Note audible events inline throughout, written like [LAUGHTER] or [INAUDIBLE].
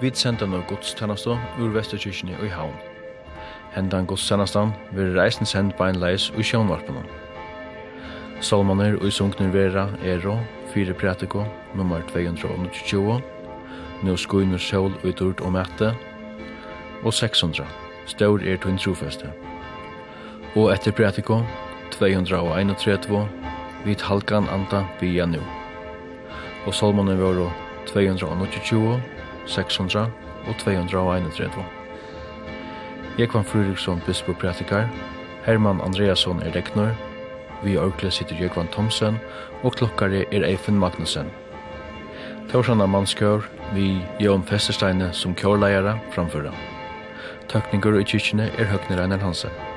Vi sender noe godstjeneste ur Vesterkirkene og i havn. Hendan godstjenesten vil reisen sendt på en leis og sjønvarpene. Salmaner og sunkner vera ero, fire pratiko, nummer 220, nå skuiner sjål ut urt og mette, og 600, stør er til trofeste. Og etter pratiko, 231, vid halkan anta bia nu. Og salmaner var 220, 600 og 231. Jekvan Fruriksson, bispo pratikar, Herman Andreasson er reknor, vi orkle sitter Jekvan Thomsen, og klokkare er Eifen Magnussen. Torsanna mannskjør, vi Jon Festersteine som kjørleiere framføra. Tøkninger i kyrkjene er Høgne Reiner Hansen.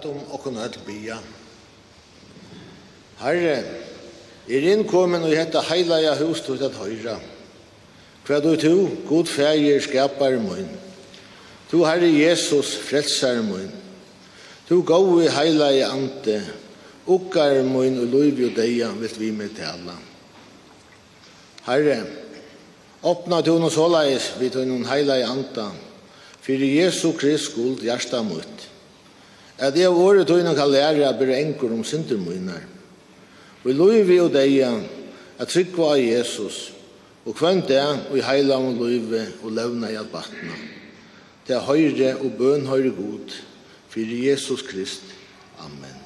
lat om okkur öll bia. Herre, er innkommen og hetta heilaja hus til at høyra. Hva du to, god fægir skapar mun. Tu Herre Jesus frelsar mun. Tu gói heilaja ante, ukkar mun og loiv og deia vilt vi med tala. Herre, åpna tu noen såleis vid tu noen heilaja anta, fyrir Jesu Krist skuld hjärsta mutt at jeg var året tøyne kan lære at bli enkor om syndermøyner. Vi lov vi og deg at trykva av Jesus, og kvendt det og i heila om lov og levna i at batna. Det høyre og bøn høyre god, for Jesus Krist. Amen.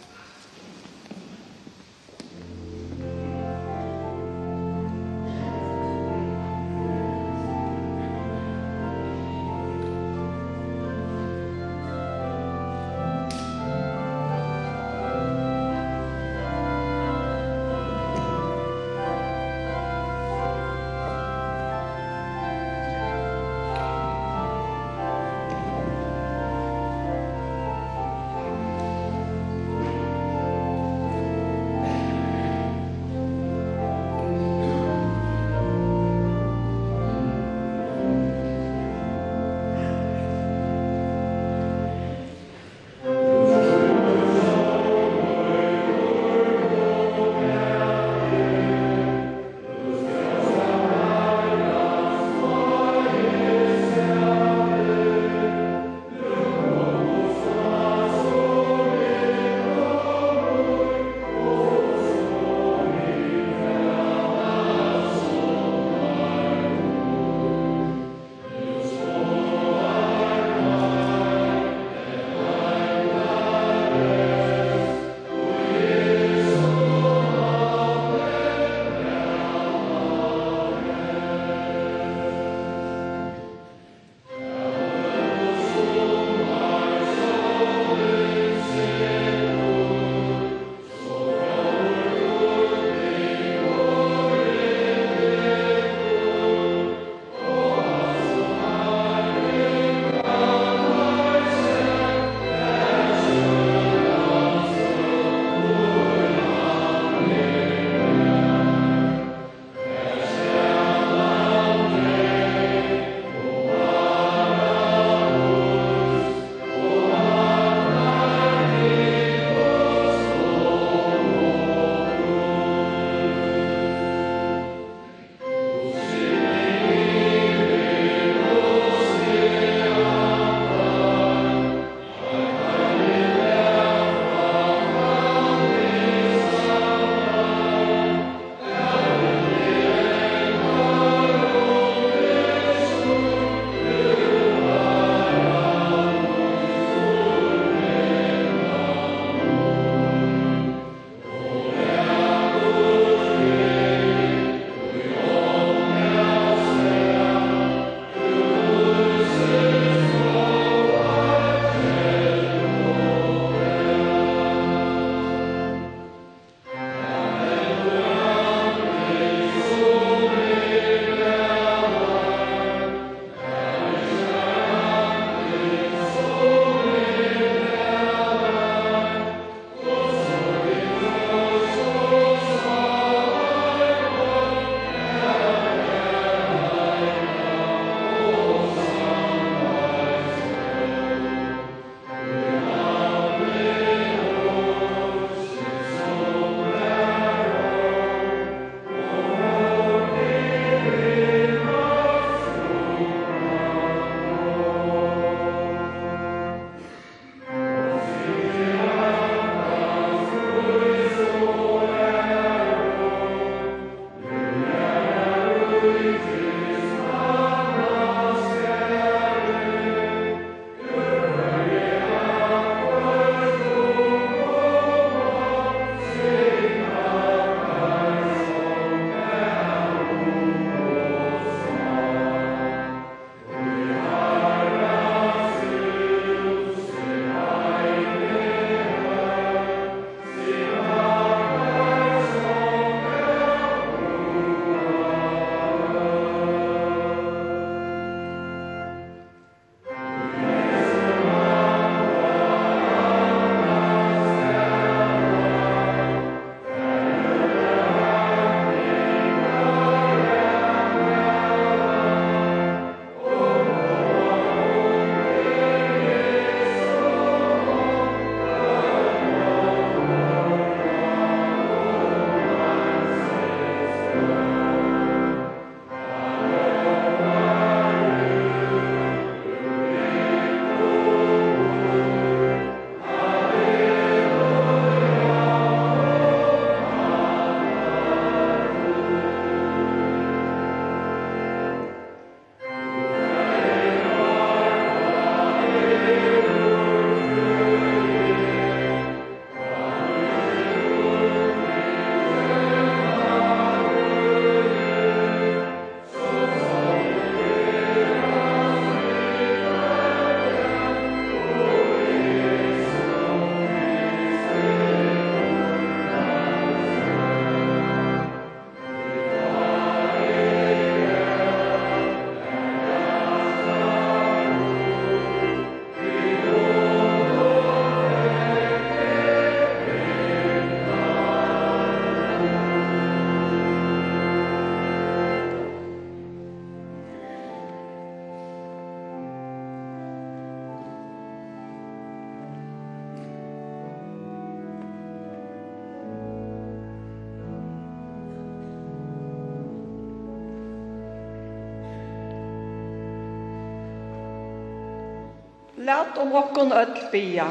Lat om okkon öll bia.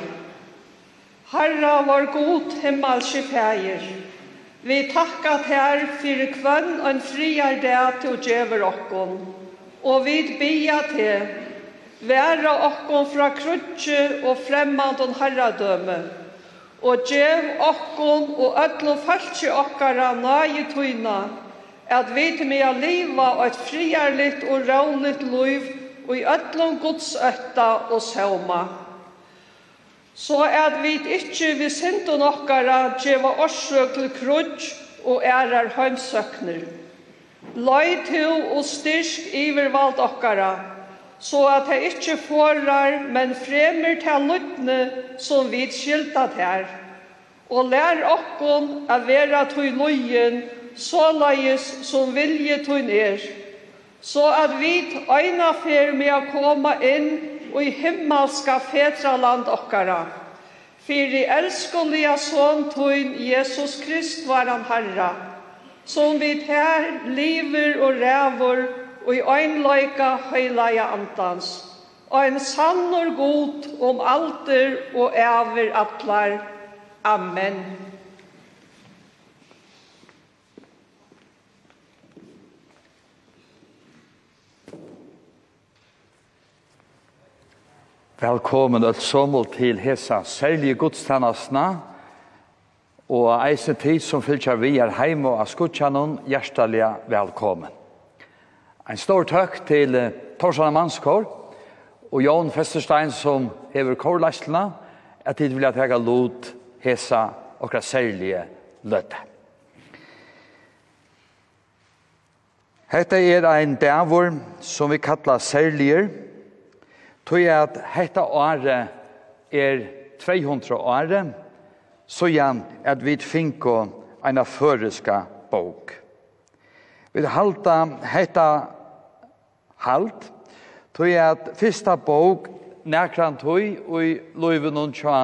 Herra var god himmelske fægir. Vi takka tær fyrir kvønn og en friar dag til å djever okkon. Og vi bia til Væra okkon fra krutje og fremmand og herradøme. Og djev okkon og öll og falskje okkara nai tøyna. At vi til meg a liva og et friarligt og rånligt liv og i öllum Guds ötta og sauma. Så at vi ikkje vi sindu nokkara djeva orsøk til krudj og ærar heimsøkner. Løy til og styrk ivervald okkara, så at jeg ikkje forar, men fremur til luttne som vi skilta her. Og lær okkon a vera tøy løyen, såleis som vilje tøy er så at vi øyna fer med å komme inn og i himmelska fetraland okkara. Fyri elskuliga son tøyn Jesus Krist var han herra, som vi her liver og rævor og i øynløyka høylaja antans, og en sannor god om alter og æver atlar. Amen. Velkommen alt sommer til hesa særlige gudstannasna og eisen tid som fylkja vi er heim og askutjanon hjertaliga velkommen. Ein stor takk til Torsana Manskår og Jan Festerstein som hever kårlæslina at tid vilja tega lot hesa okra særlige løtta. Hetta er ein davor som vi kallar særliger Tøy at hetta året er 200 året, så jan at vi finko eina føreska bok. Vi halta hetta halt, tøy at fyrsta bok nærkran tøy og i løyven og tja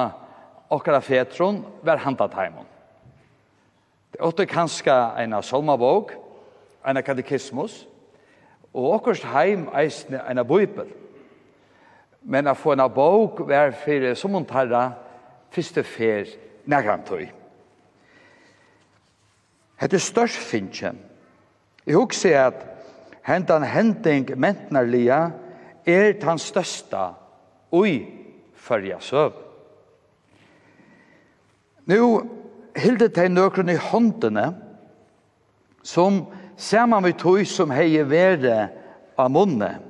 okra fetron var handa taimon. Det åtte kanska eina salmabok, eina katekismus, og okkars heim eisne eina bøybel men å få en bok var for som hun tarra første fer nærkamtøy. Hette størst finnje. Jeg husker at hentan henting mentnarlia er den størsta ui fyrja søv. Nå hilde de nøkron i håndene som saman vi tog som hei vere av munnet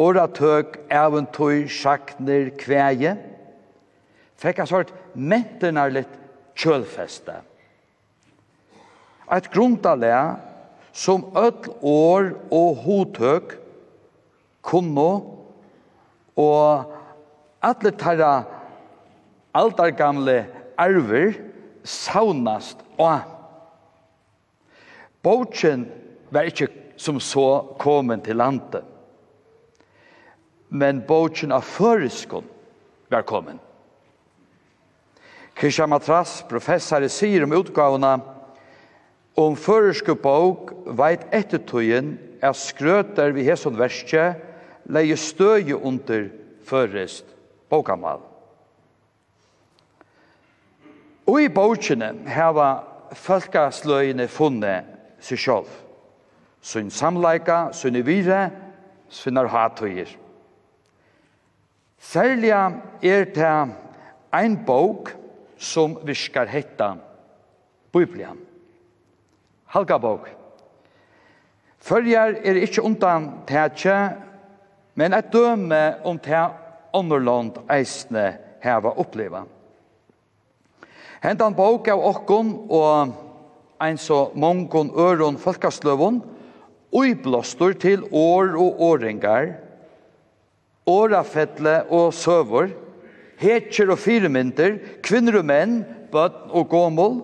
oratøk, eventøy, sjakner, kveie. Fikk en sort mentenar litt kjølfeste. Et grunntallet som öll år og hotøk kunne og alle tarra altargamle arver saunast og Bogen var ikke som så kommet til landet men bogen av føreskon var kommet. Krisha Matras, professor, sier om utgavene om føreske bog veit ettertøyen er skrøter vi hesson verste leie støye under førest bogamal. Og i bogene heva folkasløyene funnet seg selv. Sunn samleika, sunn i vire, sunnar hatøyer. Særlig er det ein bok som vi skal hette Bibelen. Halga bok. Følger er ikkje undan tætje, men et døme om tæ underland eisne heva oppleva. Hentan bok av okkon og ein så mongon øron folkasløvon, uiblåstur til år og åringar, årafettle og søvor, hetjer og firemynter, kvinner og menn, bøtt og gåmål,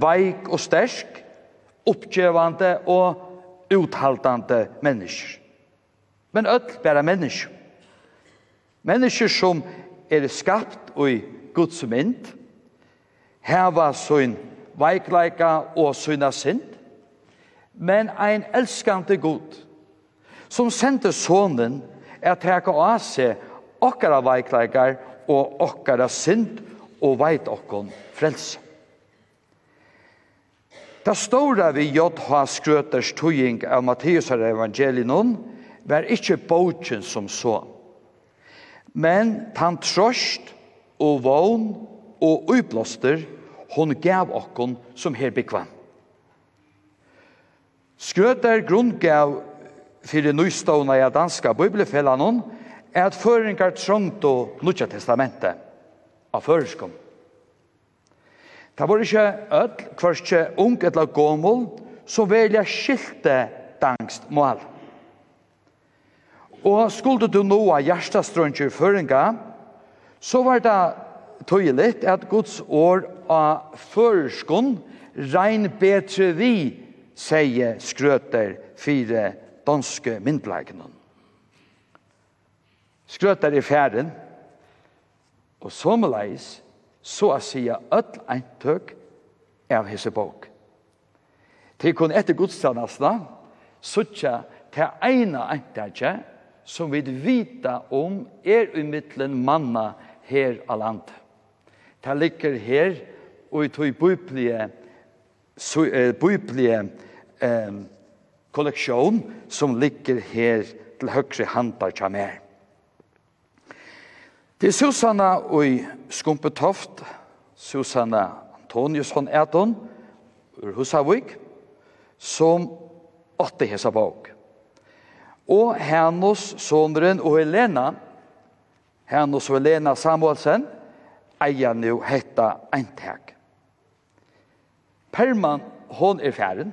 veik og stersk, oppgjøvande og uthaltande mennesker. Men öll bæra mennesker. Mennesker som er skapt og i Guds mynd, heva sin veikleika og sina synd, men ein elskande god, som sendte sonen er teka av seg okkara veikleikar og okkara synd og veit okkon frelse. Det stora vi J.H. Skrøters tøying av Matteus og evangelien var ikkje bogen som så, men tan trost og vogn og uiblåster hon gav okkon som her bekvann. Skrøter grunngav fyrir nøystående av danska bibelfellan er at føringar trångt og nutja testamentet av føreskom. Det var ikke ødel, kvarskje ung eller gommel, som velja skilte dangst mål. Og skulle du nå av hjertestrøntjer føringa, så var det tøyelig at Guds år av føreskånd regn betre vi, sier skrøter fire danske myndleikene. Skrøter i fjæren, og sommerleis, så å sige ødel eintøk av hese bok. Til kun etter godstandasna, suttja til eina eintøkje, som vi vita om er umiddelen manna her av landet. Det ligger her, og i tog bøyplige, bøyplige, eh, kolleksjon som ligger her til høyre handar til mer. Det er Susanna og Skumpetoft, Susanna Antoniusson Erton ur Husavik, som åtte hesa bok. Og hennes sonren og Helena, hennes og Helena Samuelsen, eier nå hetta eintek. Perman, hon er færen,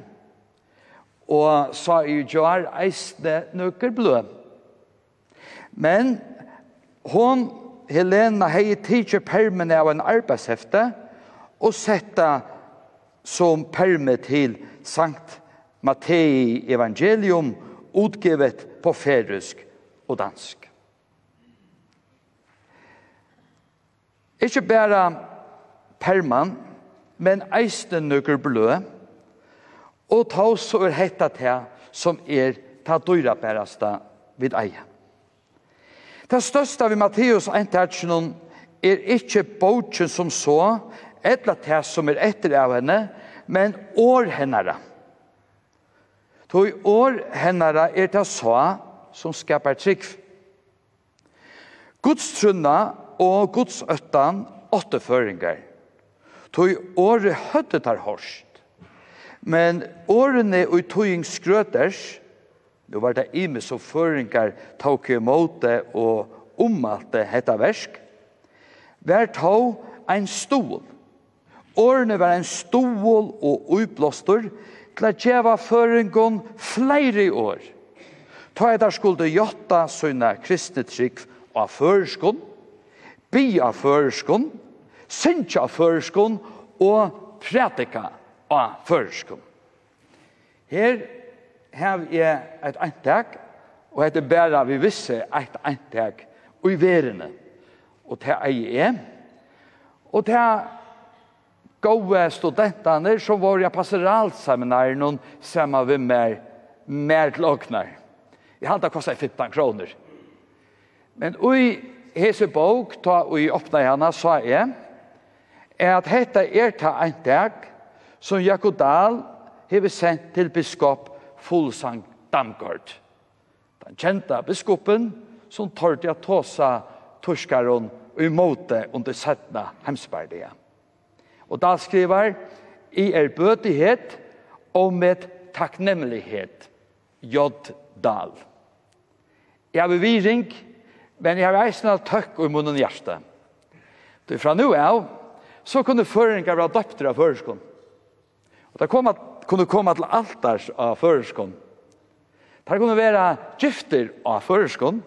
og sa i jar eisne nøkker blø. Men hon, Helena, hei teacher permen av en arbeidshefte og setta som perme til Sankt Mattei evangelium utgivet på færusk og dansk. Ikke bare perman, men eisten nøkker blø, Og ta så er hetta til som er ta dyra bærasta vid eie. Det største vi Matteus 1-13 er ikke bogen som så, etla til som er etter av henne, men år hennara. Toi år hennara er ta så som skapar trygg. Guds trunna og Guds øttan åtteføringar. Toi året høttet har hårst Men årene og tøying skrøters, nå var det ime som føringar tåk i måte og omalte hetta versk, var tå ein stol. Årene var ein stol og uiblåstor til at djeva føringon flere år. Ta etter skulde jotta sønne kristne trygg av førskon, bi av førskon, synsja av førskon og prædika av førskum. Her har jeg et antak, og heter bare vi visse et antak i verene. Og det er jeg. Og det er gode studentene som var i pastoralseminaren noen sammen med mer, mer til åkner. Jeg hadde kostet 15 kroner. Men i hese bok, ta vi i åpnet henne, sa jeg, er at hetta er ta antak, som Jakob Dahl hever sendt til biskop Fullsang Damgård. Den kjente biskopen som tørte at tåsa torskaren og måte under settene hemsberdige. Og da skriver i er bøtighet og med takknemlighet J. Dahl. Jeg har viring, men jeg har eisen av tøkk og munnen hjerte. Du fra nu av, så kunne føringer være døpter av førskolen. Og det kom at, kunne komme til altars av føreskånd. Det kunne være gifter av føreskånd,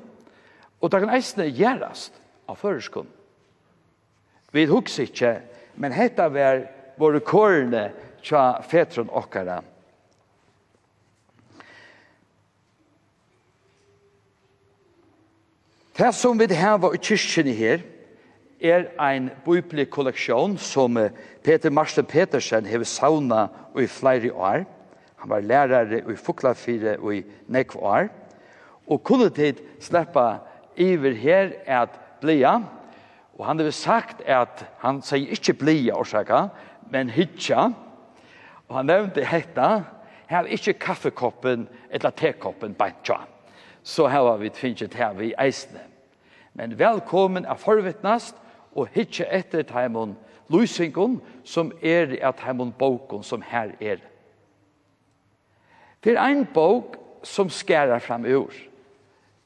og det kan eisne gjerast av føreskånd. Vi husker ikkje, men hetta var våre kårene tja fetron okkara. Det som vi har i kyrkjene her, er ein biblikolleksjon som Peter Marsten Petersen hever sauna i flere år. Han var lærare i Fuklafire og i nekv år. Og kunne tid sleppa iver her at blia. Og han hever sagt at han sier ikkje blia årsaka, men hitja. Og han nevnte hetta, her er ikkje kaffekoppen eller tekoppen bantja. Så her var vi tvinget her vi eisne. Men velkommen er forvittnast, og hitje etter taimon lusingon som er at taimon boken som her er. Det er ein bok som skærer fram ur.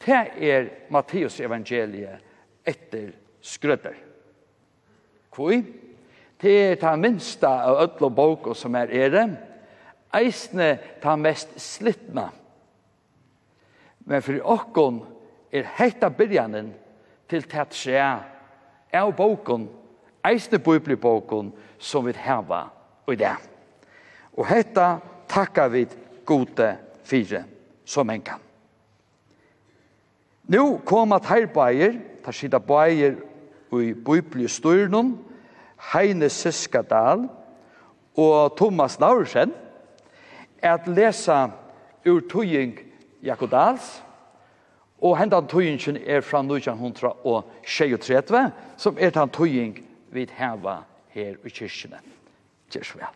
Det er Matteus evangeliet etter skrødder. Kvoi? Det er ta minsta av ödlo boko som er ere, eisne ta mest slittna. Men for okkon er heita byrjanen til tæt sjea av boken, eisne bibelboken, som vi heva i det. Og hetta takkar vi gode fire som en kan. Nå kom at her bæger, ta skida bæger i bibelstyrnen, Heine Siskadal og Thomas Laursen, at lesa ur tøying Jakodals, Og hendan tøyingen er fra 1936, som er den tøying vi heva her i kyrkjene. Kjør vel.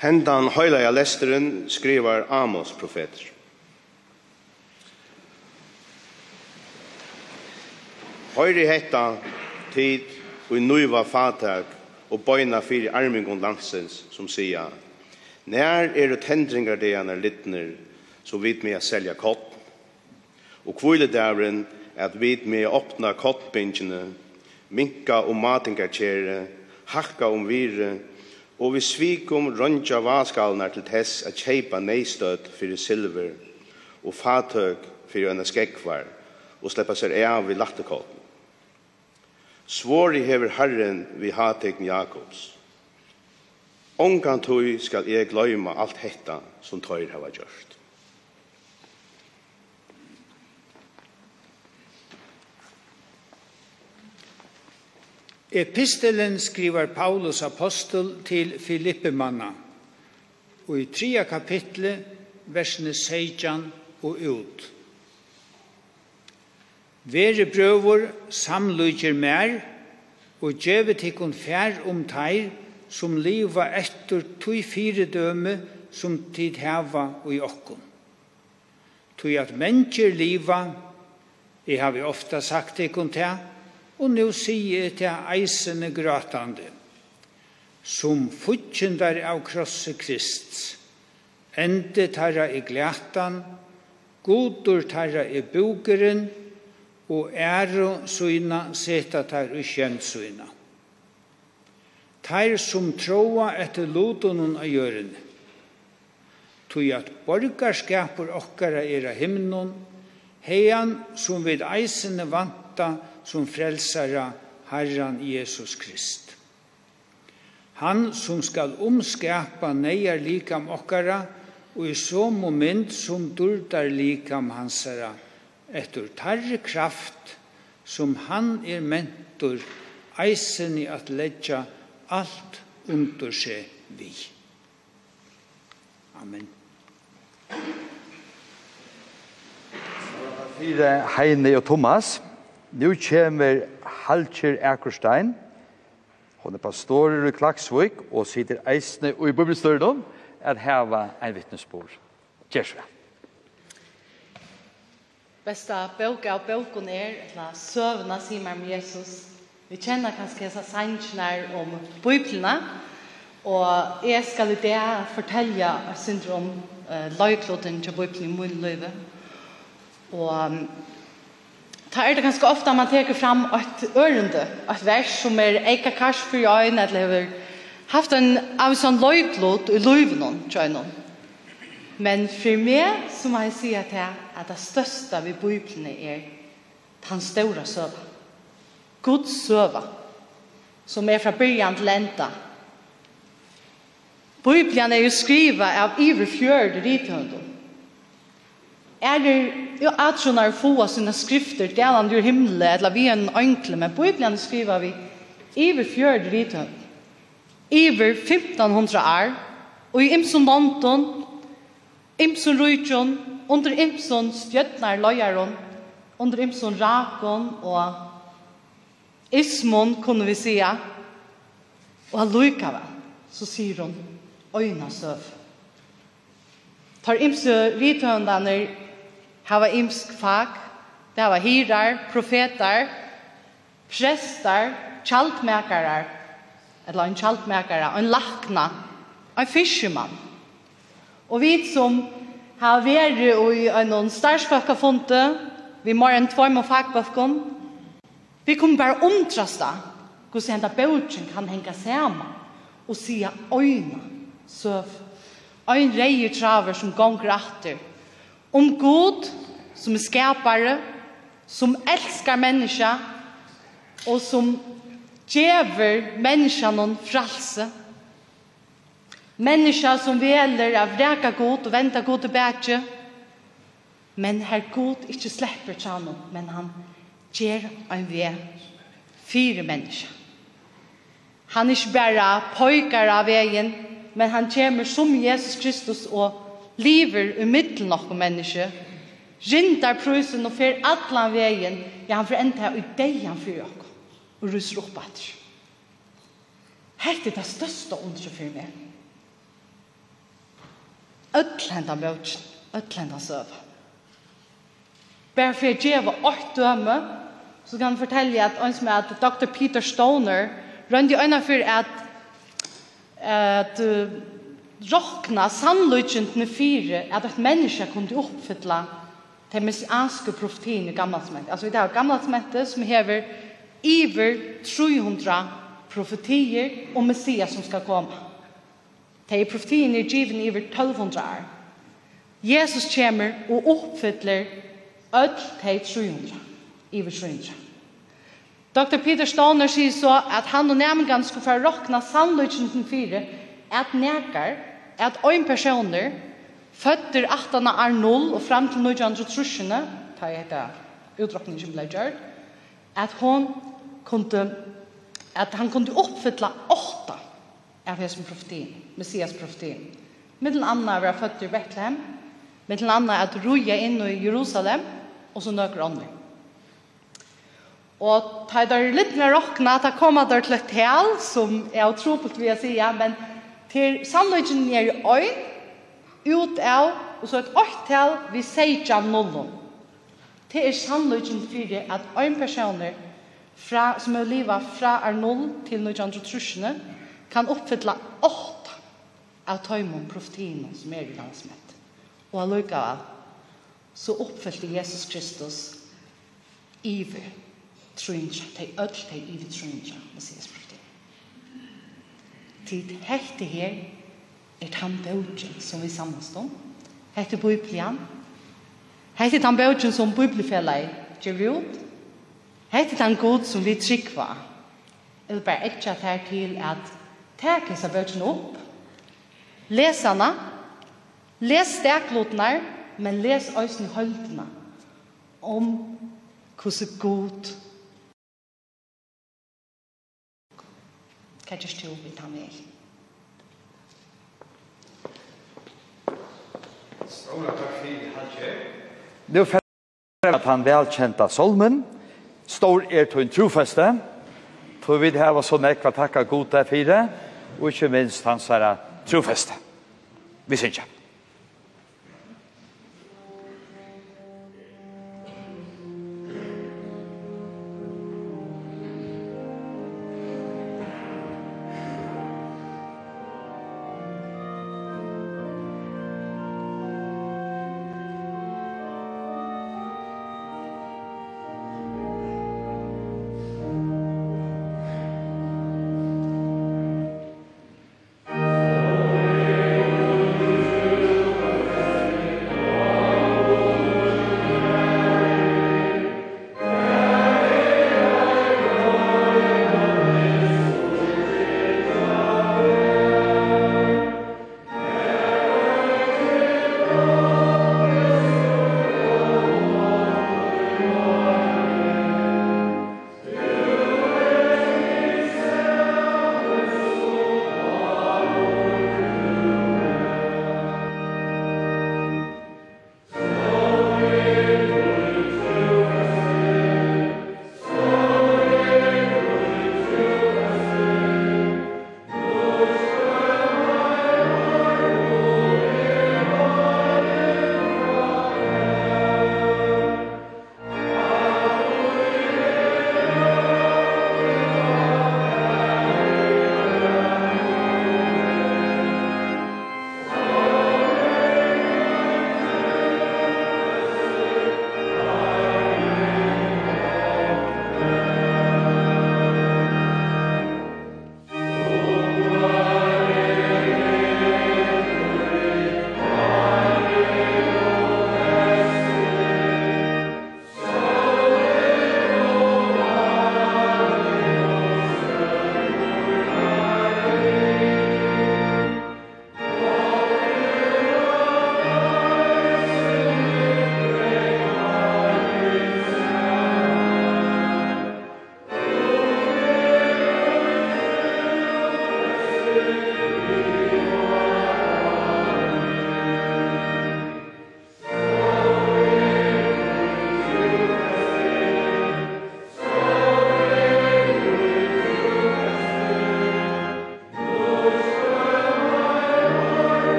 Hendan høylaja lesteren skrivar Amos profeter. Høyri hetta tid og nøyva fatak og bøyna fyrir armingon landsens som sia Nær er det hendringar det han er littner, så vidt med å selja kott. Og kvile dævren at vidt med å åpna kottbindjene minka og matingarkjere, hakka om vire, og vi svikum rønja vaskalnar til tess at kjeipa neistøtt fyrir silver og fatøk fyrir enn skekvar og sleppa seg av i lattekott. Svåri hever Herren vi hategn Jakobs. Ongan tui skal eg gløyma alt hetta som tøyr hava gjørst. Epistelen skriver Paulus apostel til Filippemanna og i tria kapitlet versene 16 og ut. Vere brøver samløyger mer, og djeve tikkun fær om teir, som liva etter tui fire døme som tid heva i okkun. Tui at mennesker liva, jeg har vi ofta sagt tikkun te, og nu sier jeg te eisene gratande, som futtjendar av krosse krist, ende tarra i glætan, godur tarra i bugeren, og æru suina seta tær og kjent suina. Tær som troa etter lotunnen av gjørene, tog at borgarskapur okkara er av himnon, heian som vid eisene vanta som frelsara Herran Jesus Krist. Han som skal omskapa neier likam okkara, og i så moment som durdar likam hansara, etter tarre kraft som han er mentor eisen i at leggja alt under seg vi. Amen. Fyre Heine og Thomas. Nå kommer Halcher Ekerstein, Hon er pastorer i Klaksvik og sitter eisne og i bibelstørdom at heva en vittnesbord. Kjærsvett besta bøk av boken är att sövna simmar om Jesus. Vi kjenner kanskje dessa sannsnar om biblarna. Og jeg skal i det fortelle jeg synes om uh, løykloden til bøyplen i min løyve. Og um, ta er det ganske ofte man teker fram et ørende, et vers som er eika kars for øyne, eller har haft en av sånn løyklod i løyve noen, tror jeg noen. Men for meg, som jeg sier til, at det største vi bøyblene er den store søva. Guds søva, som er fra byrjan til enda. Bøyblene er jo skriva av iver fjørde rithøndom. Er det jo atrunar få av sine skrifter, det er han jo himle, eller vi er en ønkle, men bøyblene skriver vi iver fjørde rithøndum. Iver 1500 år, og i imsum Imsun rujtjon, under imsun stjötnar lojaron, under imsun rakon og ismon, kunne vi sija, og allukava, så sier hon, øyna søv. Tar imsu rithøndaner, hava imsk fag, det hava hirar, profetar, prestar, kjaltmekarar, eller en kjaltmekara, en lakna, en fiskemann, Og vi som har vært i en starsfakkafonte, vi må en tvarm og fagbøkken, vi kommer bare omtrasta hvordan henda bøtjen kan henge sammen og sia øyne søv. Ein reier traver som gonger atter. Om god, som er skapare, som elskar menneska, og som djever menneska noen fralse, Menneska som veler av reka god og venta god tillbaka. Men her god ikkje slipper tjano, men han gjer en vei fire menneska. Han er ikke bare pojkar av veien, men han kommer som Jesus Kristus og lever i middelen av mennesker. Rindar prusen og fer atlan veien, ja han får enda i deg han fyrir okk, og ruser opp at. Hette er det største ondre for meg öll hendan bøtjen, öll hendan søve. Bare for jeg gjeva åkt døme, så kan jeg fortelle at ønsk med at Dr. Peter Stoner rønde øyne for at at uh, rokna sannløytjentene fire at et menneske kunne oppfylla til messianske profetien i gammalsmentet. Altså det er gammalsmette som hever iver 300 profetier om messias som skal komme. Det er profetien er givet i over 1200 år. Jesus kommer og oppfyller öll de 300, iver 300. Dr. Peter Stoner sier så at han og nærmengan skulle få råkna sannløyken til fire at nekar, at ein personer føtter 18 av 0 og fram til 1930-ene, ta jeg etter utråkning som ble gjørt, at, hon kunde, at han kunde oppfylla 8 av hans profetien, Messias profetien. Mittel anna var født i Bethlehem, mittel anna at roja inn i Jerusalem, og så nøkker andre. Og ta der litt mer råkna, ta koma der til et tal, som er utropelt tro på si, vi men til sannløgjen er i øyn, ut av, og så et åkt tal, vi sier ikke av nullen. Det er sannløgjen for at øyn personer fra, som er livet fra er null til 1930-ene, kan oppfylla åtta av tøymon profetien som er i landsmett. Og allukka så oppfyllte Jesus Kristus iver trunja, de öll de iver trunja, Messias profetien. Tid hekti her er tan bøtjen som vi samast om, hekti biblian. hekti tan bøtjen som biblifellet gjør ut. hekti tan god som vi trykva. Jeg vil bare ikke her til at tek hesa bøkene opp, les hana. les steklotene, men les òsne høldene om hvordan god hva gjør du vi tar med. Ståla takk for Halkjær. Nå ferdig at han velkjenta solmen, stor er til en trofeste, for vi har så nekva takka god der fire, og ikke minst hans herre trofeste. Vi synes ikke.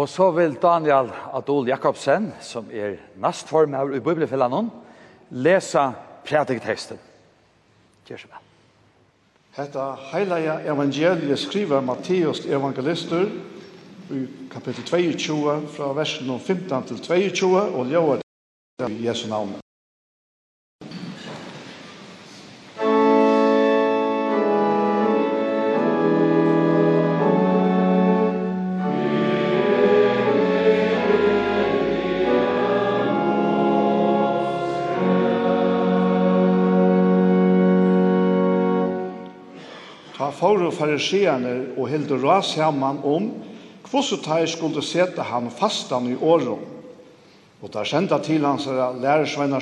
Og så vil Daniel Adol Jakobsen, som er nastform her i Bibelfellanen, lese prædiketeksten. Gjør så vel. Hetta heilaja evangeliet skriver Matteus evangelister i kapittel 22 fra versen 15 til 22 og ljóa i Jesu navn. våre fariseerne og hilde ras sammen om hvordan de skulle sette han fastan i året. Og der sendte til hans lærersvenner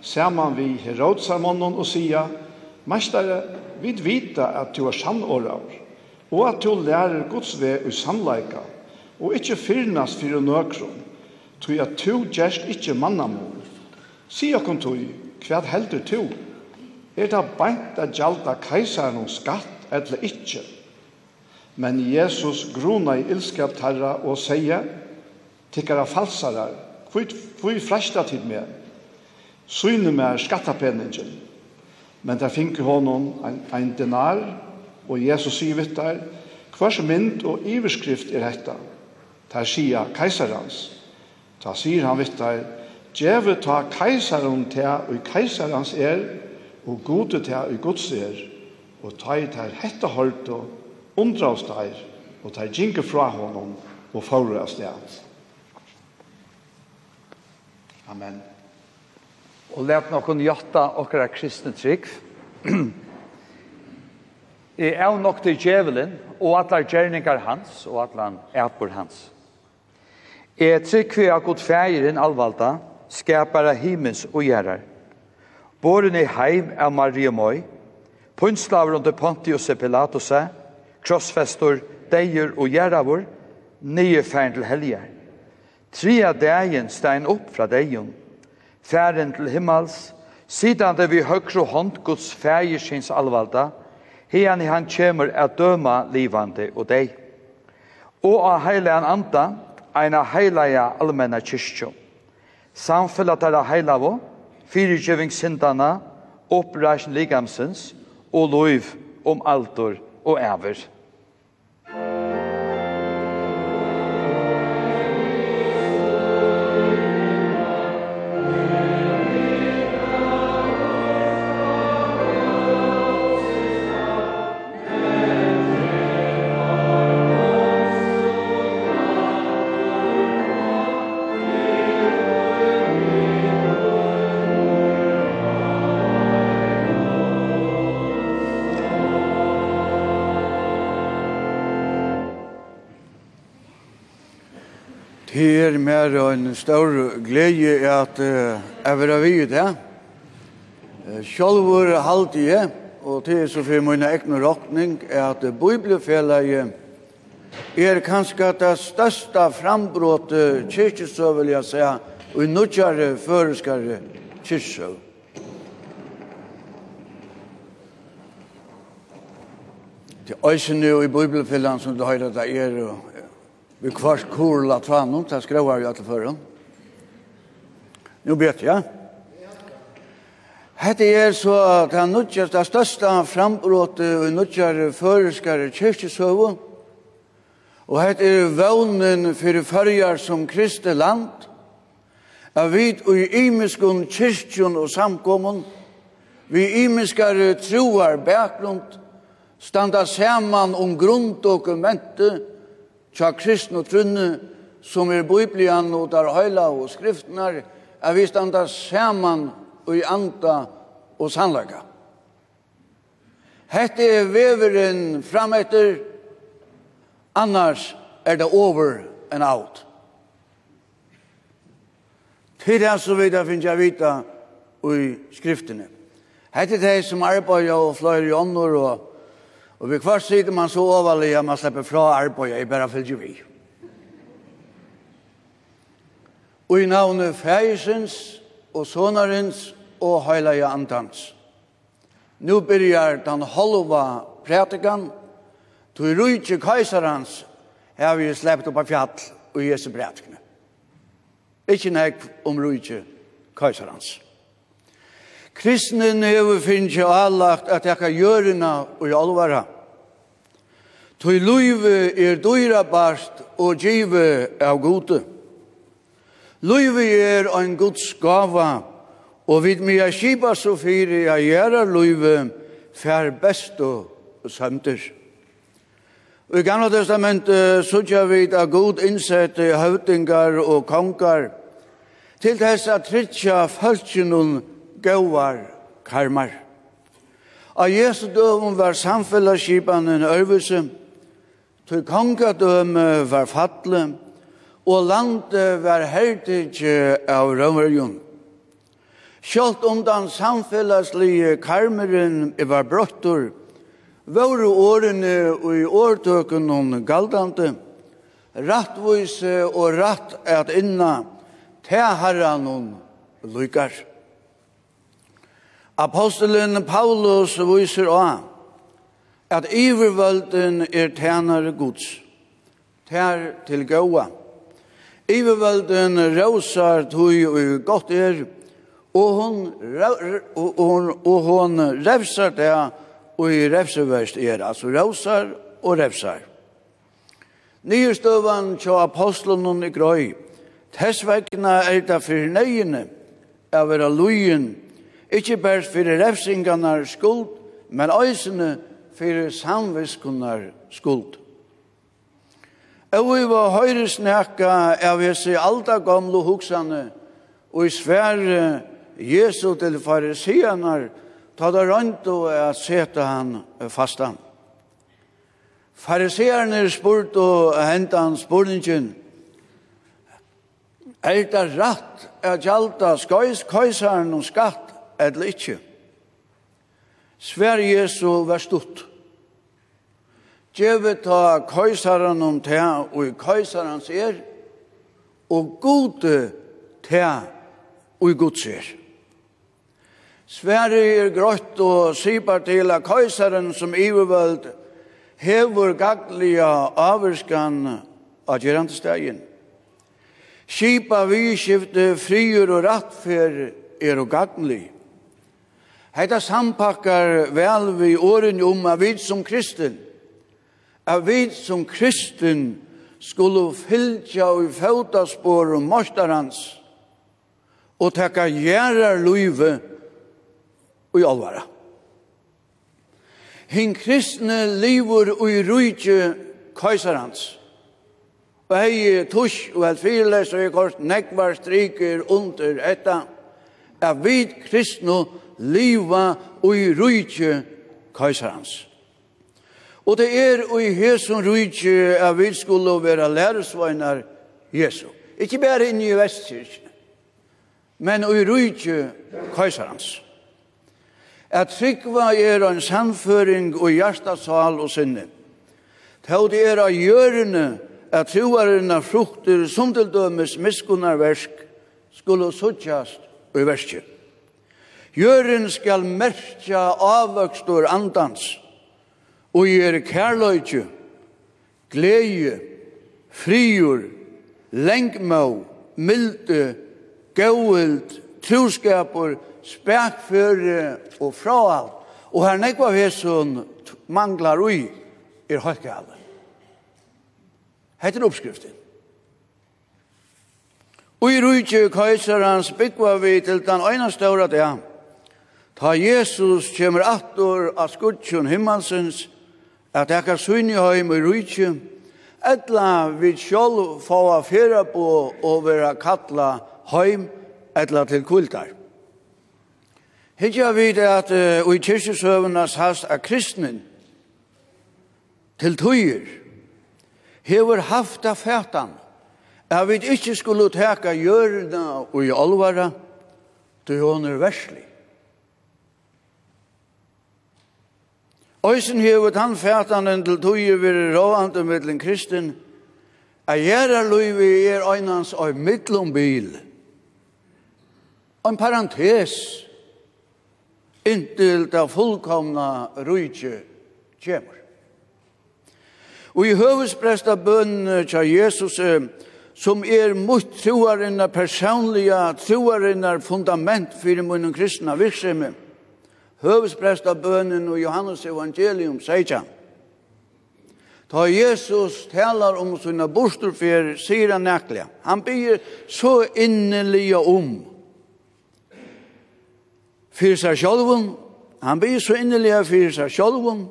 ser man vi Herodsamonnen og sier, Mestere, vi vita at du er sannårar, og at du lærer Guds ved i sannleika, og ikkje fyrnas fyrir nøkron, tog at du gjerst ikkje mannamor. Si okon tog, hva heldur du? Er det beint at gjalda keisaren og skatt, eller ikkje. Men Jesus gruna i ilskap tarra og seia, tikkara falsarar, hvor fresta til meg, syne meg skattapenningen. Men der finke honom ein, ein denar, og Jesus sier vitt der, hvers mynd og iverskrift er hetta. Der sier keiserans. Da sier han vitt der, Djeve ta keisaron til og keisarans er, og gode til og gods er og ta i teir hetta og undra oss der, og teir ginge fra honom, og fóru oss der. Amen. Og let nokon jatta okra kristne trygg. [CLEARS THROAT] I er nok til djevelen, og atlar gjerningar hans, og atlan æpur hans. Jeg trygg vi av god fægeren alvalda, skapara himens og gjerrar. Båren i heim av Maria Moi, Punnslaver under Pontius Pilatuse, krossfestor, deir og gjerravor, nye færen til helger. Tria dagen stein opp fra deion, færen til himmels, sidan det vi høyre hånd Guds fægersins alvalda, hian i han kjemur er døma livande og deg. Og av heilean anda, eina heilaja allmenna kyrkjo. Samfellet er av heilavo, fyrirgjøving sindana, oppreisen ligamsens, og loiv om altor og æver. er en stor glede at jeg vil ha vidt her. Selv var halvt jeg, og til så for min egen råkning, er at Bibelfellet er kanskje det største frambrottet kyrkjøsøv, vil jeg si, og i nødgjere føreskere kyrkjøsøv. Det er også nå i Bibelfellet som du hører det er, og Vi kvart kurla tranum, det skrevar vi alle føren. Nu vet jeg. Hette er så det nutjast, det største frambrådet og nutjar føreskare kyrkjesøvå. Og hette er vevnen for førjar som kristne land. Jeg vet og i imiskun kyrkjon og samkommun, vi imiskare troar bakgrund, standa saman om grunddokumentet, tja kristne og trunne, som er biblian og der høyla og skriftene er vi standa saman og i anda og sannlaga. Hette er veveren fram etter, annars er det over and out. Til det så vidt jeg finner jeg vita i skriftene. Hette er det som arbeider og fløyer i ånder og Og vi kvart sitter man så overlig at man slipper fra arbeid, jeg bare fylgjer vi. Og i navnet Fægisens og Sonarens og Heilige Antans. Nå begynner den halva prætikan, tog rujtje kajsarans, har vi sleppt opp av fjall og Jesu prætikene. Ikke nek om rujtje kajsarans. Kajsarans. Kristnen hefur finnst jo allagt at teka jörina og alvara. Toi luive er dyra bast og give av gode. Luive er ein guds gava og vid mia kipa så fyri a gjerra luive fær bestu samtidig. Og i gamla testamentet sutja vi a god innsette høvdingar og kongar til þess at tritja falskjennom gauar karmar. A Jesu døvun var samfellaskipan en ørvise, til kongadøme var fatle, og landet var hertig av rømmerjun. Sjalt undan den samfellaslige karmeren var brottor, våre årene og i årtøken om galdante, rattvise og ratt at inna, te herran og lykar. Apostelen Paulus viser også at ivervølden er tænare gods, tær til gåa. Ivervølden råsar tøy og godt er, og hon, og, hon, og hon revsar det, og i revseverst er, altså råsar og revsar. Nyrstøvan tja apostelen i grøy, tessvekna er det for nøyene, av er lujen, Ikke bare for refsingarnar skuld, men øysene for samviskunnar skuld. Og vi var høyre snakka av hese alda gamle hoksane og i svære Jesu til farisianar ta det rønt og jeg seta han fastan. Farisierne spurt og hentet han spurningen Er det rett at gjalta skøys køysaren og skatt eller ikkje. Sverige så var stort. Djeve ta køysaren om te, og i køysaren ser, og gode te, og i god ser. Sverige er grått og sypar til at køysaren som ivervöld hever gaglige averskan av gerantestegjen. Skipa vi skifte frier og rattfer er og gaglige. Hetta sampakkar vel vi åren om av vid som kristen. Av vid som kristen skulle fylgja og fauta spor um morstarans og tekka gjerar luive og i alvara. Hinn kristne livur og i rujtje kaisarans. Og hei tush og helfirles og i kors nekvar striker under etta av vid kristne liva ui rujtje kaisarans. Og det er ui hesun rujtje at vi skulle være læresvagnar Jesu. Ikke bare inn i vestkirkene, men ui rujtje kaisarans. At trykva er en samføring og hjertasal og sinne. Tau det er av gjørende at troarina frukter som til dømes miskunnarversk skulle suttjast ui verskjøp. Jøren skal merkja avvøkstor andans, og gjør kærløytje, gleie, friur, lengmå, milde, gauild, troskapur, spekføre og fraal. Og her nekva hesson manglar ui er høykkale. Hette er oppskriften. Ui rujtje kajsarans byggva vi til den øyne ståret det Ta Jesus kjemur attor av skudtjon himmelsens, at ekkar sunni heim i rujtje, etla vi sjolv få a fyrra på og vera kalla heim etla til kultar. Hittja vid at uh, i kyrkjesøvenas hast a kristnen til tøyer hever haft a fætan at vi ikkje skulle teka jörna og i alvara til hon er verslig. Øysen hevet han fætanen til tøye vir råande middelen kristen, a gjerra løyvi er øynans og mittlom bil. En parentes, inntil da fullkomna rujtje kjemur. Og i høvespresta bønn tja Jesus, som er mot troarinnar personliga, troarinnar fundament fyrir munnen kristna virksomhet, høvesprest av bønnen og Johannes evangelium, sier han. Ta Jesus talar om sina borsterfer, sier han nekliga. Han byr så inneliga om. Fyrir seg sjálfum. Han byr så inneliga fyrir seg sjálfum.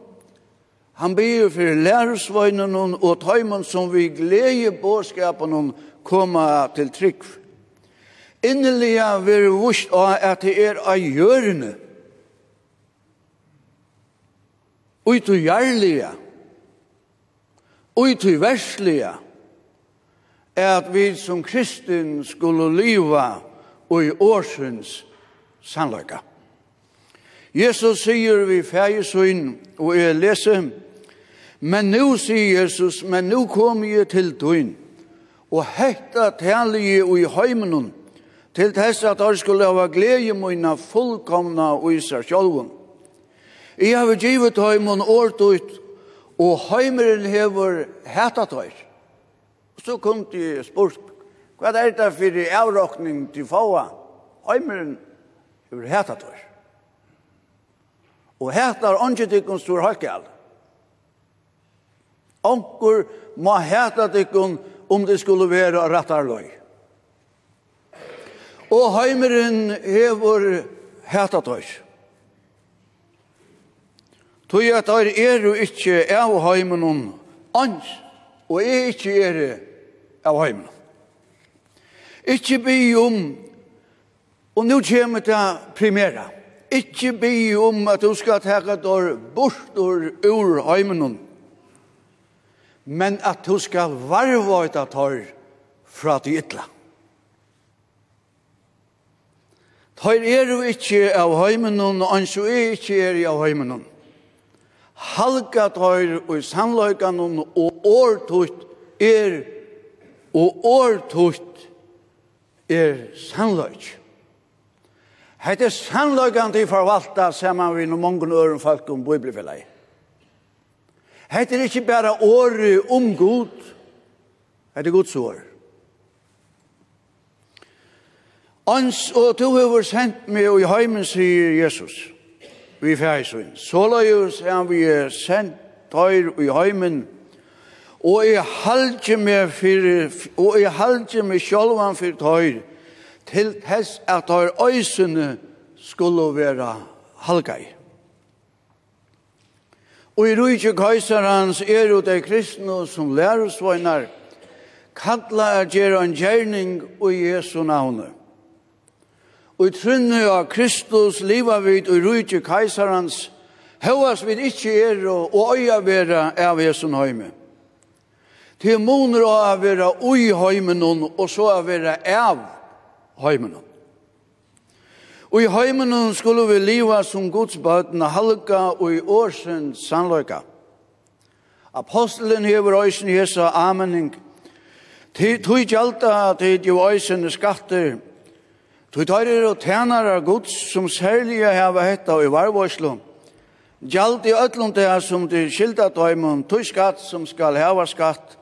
Han byr fyrir lærersvøgnen og tøymen som vi glede bådskapen om koma til trygg. Inneliga vir vust av at det er av hjørnet ut tu gjerlige, ut i verslige, er at vi som kristin skulle liva i årsens sannløyga. Jesus sier vi fægesøyn, og jeg leser, men nu sier Jesus, men nu kom jeg til døgn, og hekta tale jeg i heimenon, til tess at jeg skulle hava glede mine fullkomna ui seg sjolvun. Jeg har givet heimen året ut, og heimeren hever hættet høyr. Så kom de spørsmål, hva er det for avråkning til fåa? Heimeren hever hættet høyr. Og hættar åndjetikken stor halkjall. Onkur må hæta tikkun om det skulle være rattarløy. Og heimeren hever hættat høyr. Tui at er er jo ikkje av heimen noen ans, og er ikkje er av heimen. Ikkje by om, og nu kjem det primera, ikkje by om at du skal teka dår bort ur, ur heimen noen, men at du skal varva ut at her fra de ytla. Tøyr er jo ikkje av heimen noen, og ans jo er ikkje er av heimen noen halka tøyr og sannløykan og årtutt er og årtutt er sannløyk. Hette sannløykan til forvalta saman vi no mongon øren folk om bibelfellet. Hette er ikkje bare året om god, hette er Guds år. Ans og to hever sendt meg i heimen, sier Jesus. Jesus vi færsøyn. Såleis er vi sendt tøyr i heimen, og jeg halte meg for, og jeg halte meg sjølvan for tøyr, til tess at tøyr øysene skulle være halgai. Og i rujtje kajsarans er jo de kristne som lærersvøynar, kattla er gjerra en gjerning og Jesu navnet. Og i trunne av Kristus liva vid og rujtje kajsarans, høyas vid ikkje er og øya vera av jesun høyme. Til moner og av vera ui høymen og så av vera av høymen Og i høymen skulle vi liva som godsbøtene halka og i årsen sannløyka. Apostelen hever øysen hesa amening. Tui gjalta tid jo øysen skatter, Tu tøyrir og tænarar Guds som særlige hava hetta i varvarslu. Gjald i öllum det som til skilda døymum, tøy skatt som skal hava skatt,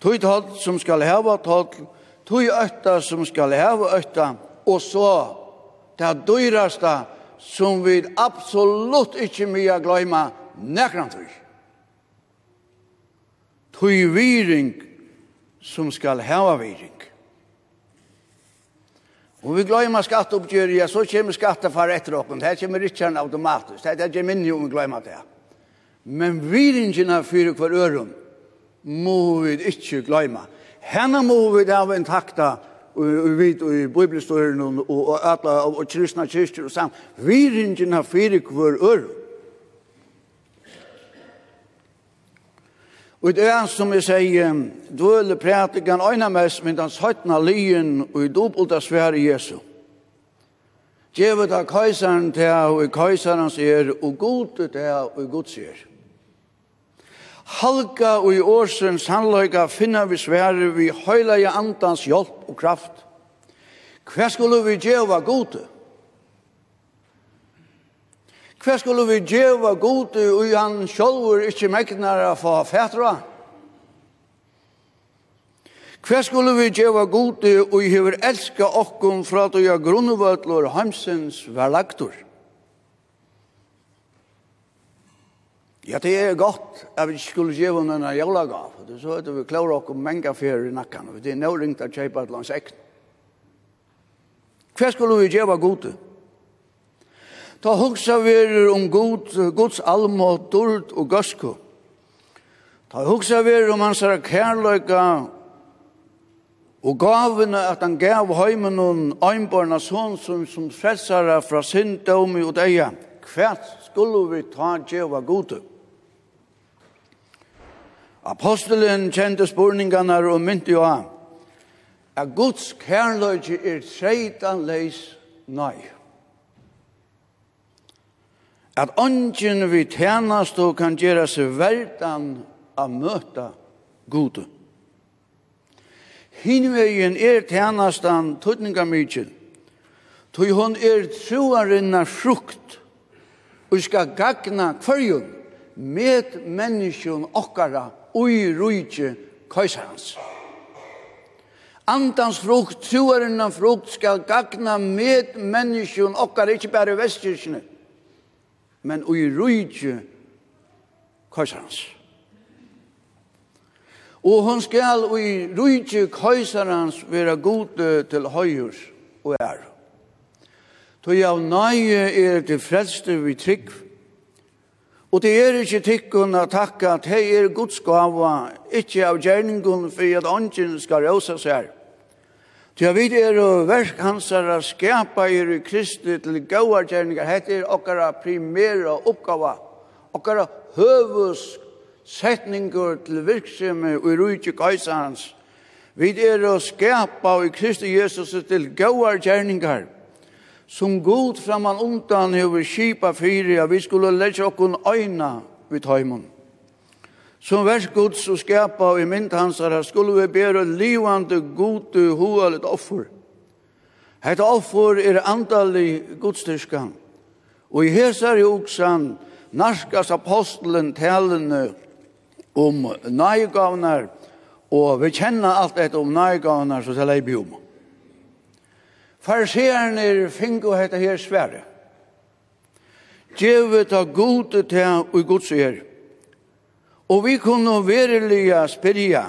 tøy toll som skal hava toll, tøy øtta som skal hava øtta, og så det dyraste som vi absolutt ikkje mye gløyma nekran tøy. Tøy viring som skal hava viring. Og vi glömmer skatteoppgjør, ja, så kommer skatte for etter åkken. Det kommer ikke automatisk. Det er ikke minne om vi glömmer det. Men vi ringer för kvar öron må vi ikke glömma. Henne må vi ha intakta og vi vet i bibelhistorien og alla og kristna kyrkjer og sam vi ringina fyrir kvar Og det er som jeg sier, dvøle prætikan øyne mest, men hans høytna lyen og i dobbelt av svære Jesu. Djevet av køyseren til og i køyseren sier, og god til og i god sier. Halka og i årsens handløyga finner vi svære vi høyla i andans hjelp og kraft. Hva skulle vi djeva god til? Hva skulle vi djeva god og han sjolver ikkje megnar a få fætra? Hva skulle vi djeva god og hever elska okkum fra at uja grunnvøtlor heimsens verlagtor? Ja, det er godt at vi skulle djeva denne jólagav. Det så at vi klarer okkum menga fyrir i nakkan. Det er nøyringt at kjeipa et lands ekn. Hva skulle vi djeva god ta hugsa verur om god, Guds almo dord og gøsko. Ta hugsa verur om hans kærløyga og gavene at han gav heimen og einbarna sånn som, som frelsare fra synddomi og deia. Hvert skulle vi ta djeva gode. Apostelen kjente spurningene og mynte jo av at Guds kærløyge er seitan leis nei at ånden vi tjänast og kan gjøre seg verdan av møta gode. Hinvegin er tjänastan tutninga mykje, tog hon er troarinna frukt, og skal gagna kvarjon med menneskjon okkara ui rujtje kajsarans. Andans frukt, troarinna frukt, skal gagna med menneskjon okkara, ikkje bare vestkirkene, men ui rujtje køysarens. Og hon skal i rujtje køysarens vera gode til høyhus og er. Toi av nøye er til frelste vi trygg, Og det er ikkje tikkun a takka at hei er Guds gava, av gjerningun for at ånden skal råsa seg. Til jeg vet er og versk hans er å skapa i Kristi til gauargjerningar, hette er okkara primæra oppgava, okkara høvus setningur til virksomme og i rujtje kaisarans. Vi er å skapa i Kristi Jesus til gauargjerningar, som god framan undan hever kipa fyri, at vi skulle leggja okkun øyna vid tøymon. Som vers Guds og skapa i mynd hans her skulle vi bære livande gode hoalet offer. Hetta offer er andalig godstyrskan. Og i hesar i oksan narskas apostelen talene om nøygavnar og vi kjenner alt dette om nøygavnar så det er i om. er fingo hetta her svære. Djevet av gode til og i gods er. Og vi kunne verilige spyrja,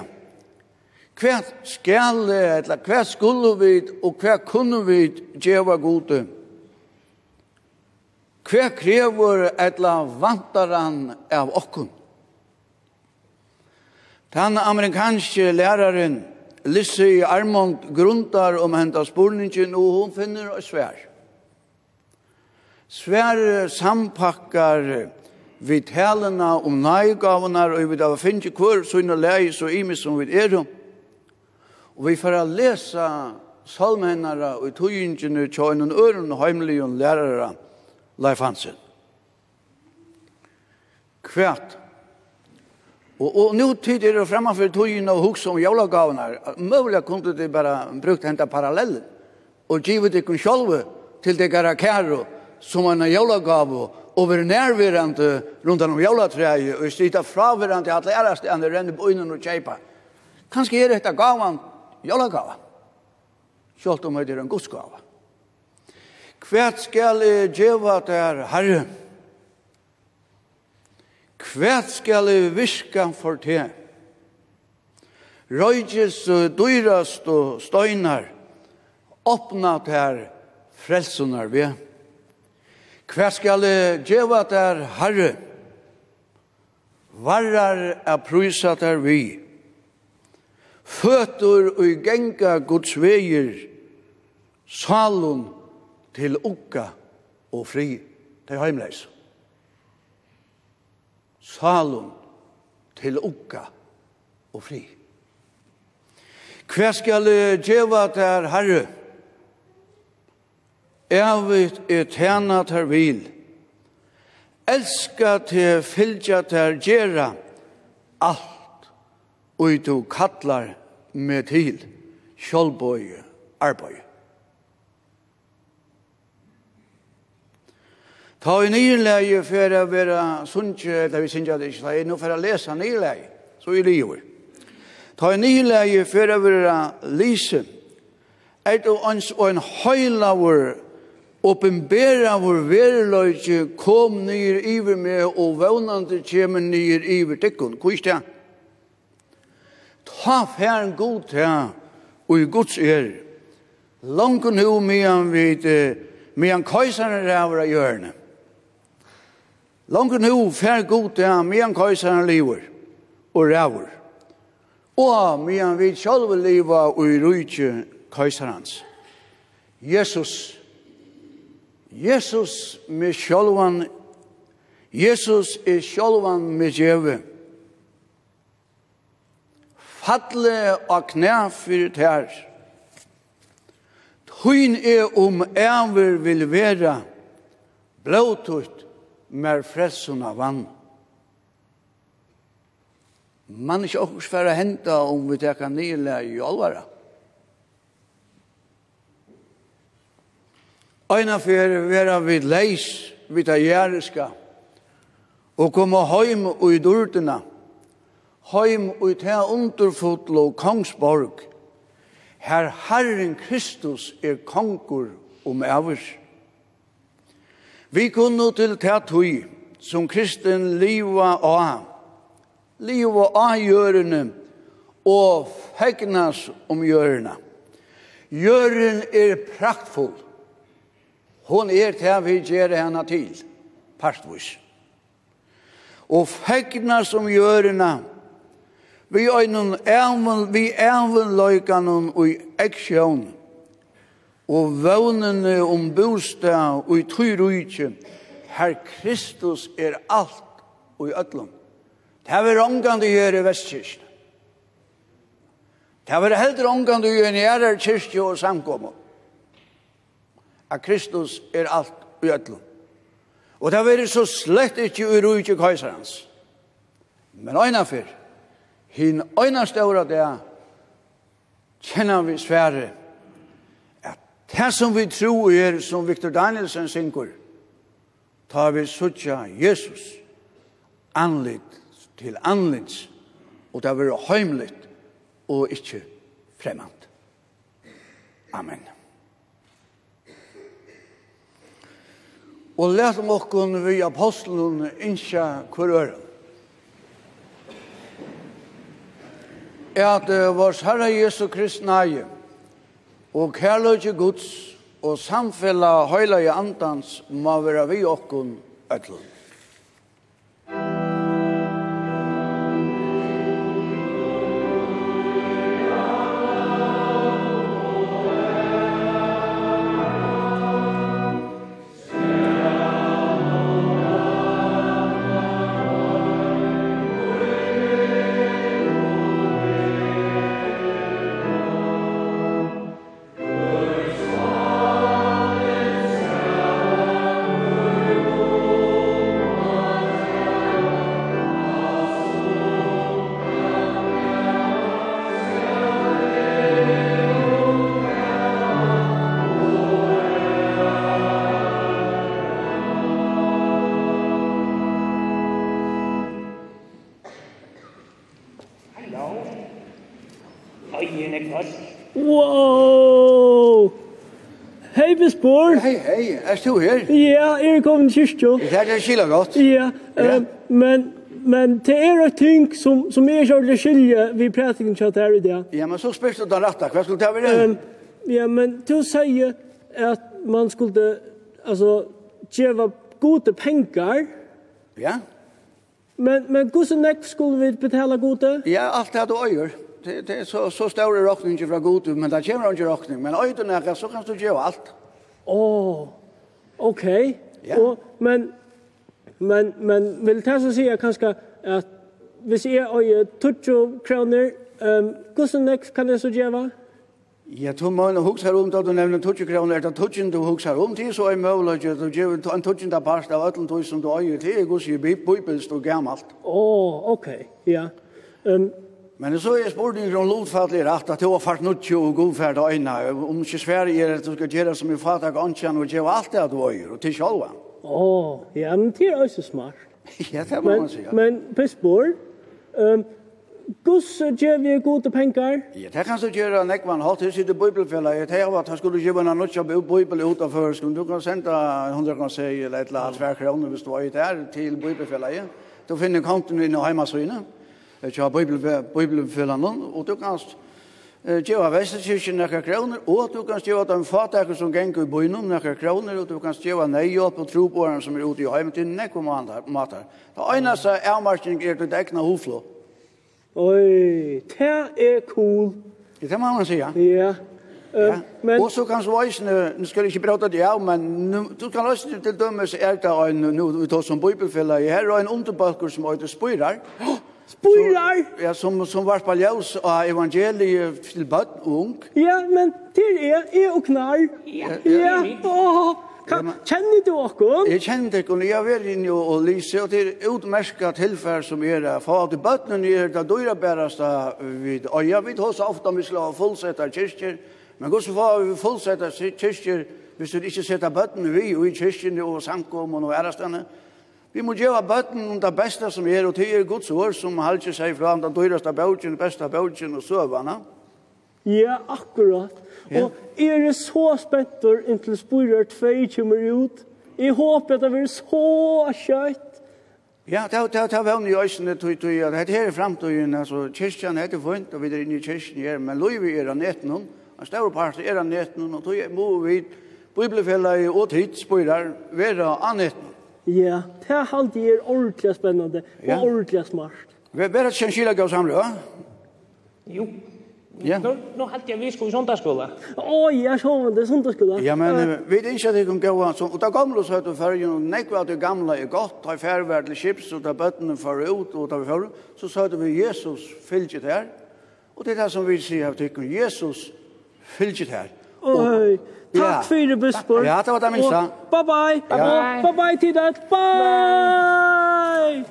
hva skal, eller hva skulle vi, og hva kunne vi djeva gode? Hva krever, eller vantaran av okkun? Den amerikanske læraren, Lissi Armond, grundar om henta spurningen, og hun finner og svær. Svær sampakkar vi talene om nøygavene, og vi da finner hver sånne leie så ime som vi er om. Og vi får lese salmennere og togjengene til en øren og heimelige lærere, Leif Hansen. Kvært. Og, og nå tid er det fremme for tøyene og hukse om jævlagavene. Møvlig kunne de bare brukt hente parallellen og givet det kun sjølve til det gara kære som en jævlagave og og være nærværende rundt om jævlatræet, og sitte fraværende at lære stedene renne på øynene og kjeipa. Kanskje er dette gavan jævlagava, selv om det er en godsgava. Hva skal jeg gjøre der, Herre? Hva skal jeg virke for til? Røyges dyrast og støynar, åpna der frelsunar ved. Hver skal djeva der herre, varrar er prysa der vi, føtur og genga Guds veier, salun til ukka og fri til heimleis. Salun til ukka og fri. Hva skal djeva der herre, Evigt er tjena ter vil. Elska til fylgja ter gjerra alt ui du kallar med til sjolboi arboi. Ta i nyrleie for å være sunnkje, eller vi synger det ikke, ta i nå for å lese nyrleie, så i livet. Ta i nyrleie for å være lise, er du ans og en høylaver Åpenbæra vår verløyke kom nyr iver med, og vånande kjemen nyr iver tekkun. Hvor er det? Ta færen god til, og i gods er. Langen ho medan vid, medan køysaren ræver av hjørne. Langen ho fær god til, medan køysaren lever, og ræver. Og medan vi sjálve leva og i rujtje køysarans. Jesus, Jesus med sjálvan, Jesus er sjálvan med djeve. Fatle og knæ fyrir tær. Tøyn er om æver vil vera blåtutt mer fressun av vann. Man er ikke okkur sværa henta om vi teka nyla i alvara. Eina fyrir vera vid leis, vid ajeriska, og koma heim ui durdina, heim ui ta underfotlo kongsborg, her Herren Kristus er kongur om avers. Vi kunne til ta tui, som kristen liva av, liva av gjørene, og fegnas om gjørene. Gjøren er praktfull, Hon er til vi gjør henne til, partvis. Og fegna som gjørene, vi øynene ævn, vi ævn løykan og i eksjon, og vøvnene om bostad og i tryrujtje, Her Kristus er alt og i ødlom. Det er ångande gjør i Vestkirsten. Det er heller gjør i en kyrkje og samkommet at Kristus er alt i ötlun. Og det var så slett ikke i rujtje kajsarans. Men øyna fyr, hin øyna ståra det, kjenner vi svære, at det som vi tror er, som Victor Danielsen synkur, tar vi suttja Jesus, anlit til anlitt, og det har vært heimlitt og ikke fremant. Amen. og let om okkun vi apostelen innskja hver øren. at uh, Herre Jesu Krist nægje, og kærløyge Guds, og samfella høyla i andans, må være vi okkun ætlund. Er du her? Ja, jeg er kommet til kyrkjå. Det er det skilja godt. Ja, ja. men men det er et ting som, som er kjørte skilje vi prætingen kjørt her i dag. Ja, men så spørs du den rette. Hva skulle det være? Um, ja, men til å si at man skulle, altså, gjøre gode penger. Ja. Men, men hvordan nekk skulle vi betale gode? Ja, alt det du øyer. Det, det er så, så større råkning fra gode, men det kommer ikke råkning. Men øyer du nekk, så kan du gjøre alt. Åh. Oh. Ok, Okay. og, men men men vill ta så säga kanske att vi ser oj tutcho kroner, ehm hvordan nek kan jeg så geva? Ja, to huske her om då du nämner kroner, er det tutchen du hugsar om till så er mulig at du gjør en tutchen där bast av allt och som du är till gus ju bibelst og gammelt. Åh, okej. Ja. Ehm Men så er spurningen om lotfattlig rett, at det var fart nutt och godfärd och øyne, Om ikke Sverige er att du skal gjøre som min fattar ganskan og gjøre alt det att du gör och till själva. Åh, ja men det er også smart. [LAUGHS] ja, det må man säga. Men på spår, um, Guds gjør vi gode penger? Ja, det kan så gjøre en ekvan halt hus i det Jeg Jag at att han skulle gjøre en nutch av bibel utenfor. Skulle du kan sende 100 kan si eller et eller annet hver kroner hvis du var ute här till bibelfälla. Då finner konton i hemmasvinnet. Jeg har til bibelfølgene, og du kan gjøre Vesterkirken nekker kroner, og du kan gjøre de fattaker som ganger i byen nekker kroner, og du kan gjøre nøyhjelp og trobåren som er ute i heimen til nekker mater. Det eneste avmarskning er til egna hoflå. Oi, det er cool. Det må man sige. Ja. Ja. Men och så kan så visna, nu ska jag inte prata det av, men nu, du kan också till dömes är det en, nu vi tar som bibelfälla, här är en underbalkur som heter spyrar. Spyrar. Ja, som, som var på ljus av evangeliet till bad ung. Ja, men til er, er og knall. Ja, ja. Åh, kjenner du okkur? Jeg kjenner dere, og jeg var inne og lyse, og til utmerska tilfell som er det. For at bøttene er det dyra bæreste vid øya. Vi vet så ofte om vi skal ha fullsette kyrkjer, men hvordan får vi fullsette kyrkjer hvis vi ikke setter bøttene vi og i kyrkjene og samkommene og ærestene? Ja Vi må gjøre bøtten om det beste som er, og det er Guds ord som halter seg fra den dyreste bøtjen, beste bøtjen og søvende. Ja, akkurat. Ja. Og er det så spettor inntil sporer tvei kommer ut? Jeg håper at det blir så kjøtt. Ja, det er det er vanlig i øsene, tog at det her er fremtiden, altså kyrkjen er heter funnet, og vi er inne i kyrkjen her, men lov er av netten, en større part er av netten, og tog må vi bibelfellet og tidsspører være av netten. Ja, det er alltid er ordentlig spennende og ordentlig smart. Hva er det som skiller gav samle, va? Jo. Ja. Nå, nå halte jeg vi skulle i sondagsskola. Å, ja, så var det søndagsskola. Ja, men uh, vi er ikke at det kan gå an sånn. Og det gamle så høyte fergen, og nekva at det gamle er godt, da er var til skips, og da bøttene for ut, og da vi fergen, så høyte vi Jesus fylgjet her. Og det er det som vi sier av tykken, Jesus fylgjet her. Og, Takk for det, Busborg. Ja, det var det minste. Bye-bye. Bye-bye til deg. Bye!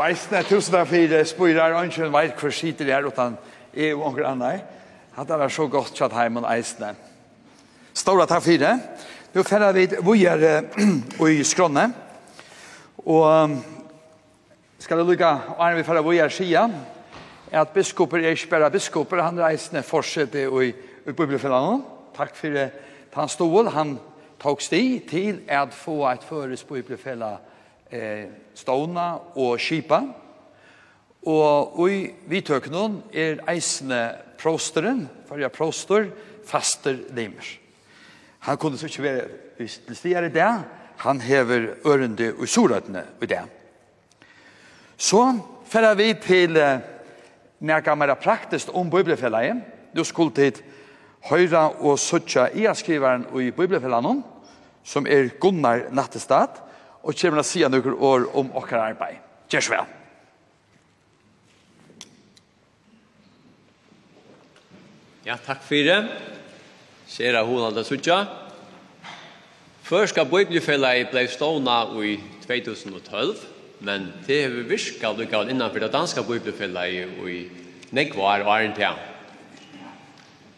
Veisne, tusen takk for spyrer, og ikke veit hvor skiter det er, utan jeg og onker Anna. Hatt vært så godt kjatt heim og eisne. Stora takk for det. Nå finner vi vujer i skrånne, og skal det lykke, og er vi finner vujer skia, er at biskoper er ikke bare biskoper, han reisende fortsetter i bibelfellanen. Takk for det. Han stod, han tok sti til at få et føres bibelfellanen eh, ståna og skipa. Og i vidtøkene er eisende prosteren, for jeg proster, faster limer. Han kunne så ikke være til stier i det, han hever ørende og soratene i det. Så fører vi til eh, mer praktisk om bibelfellet. Du skulle til høyre og søtja i skriveren i bibelfellet som er Gunnar Nattestad, og kommer å si noen år om åker arbeid. Gjør så vel. Ja, takk for det. Sjera hon aldri suttja. Først skal Bibelfella i stående i 2012, men det har vi visket lukket innanfor det danske Bibelfella i, i Nekvar og Arntia.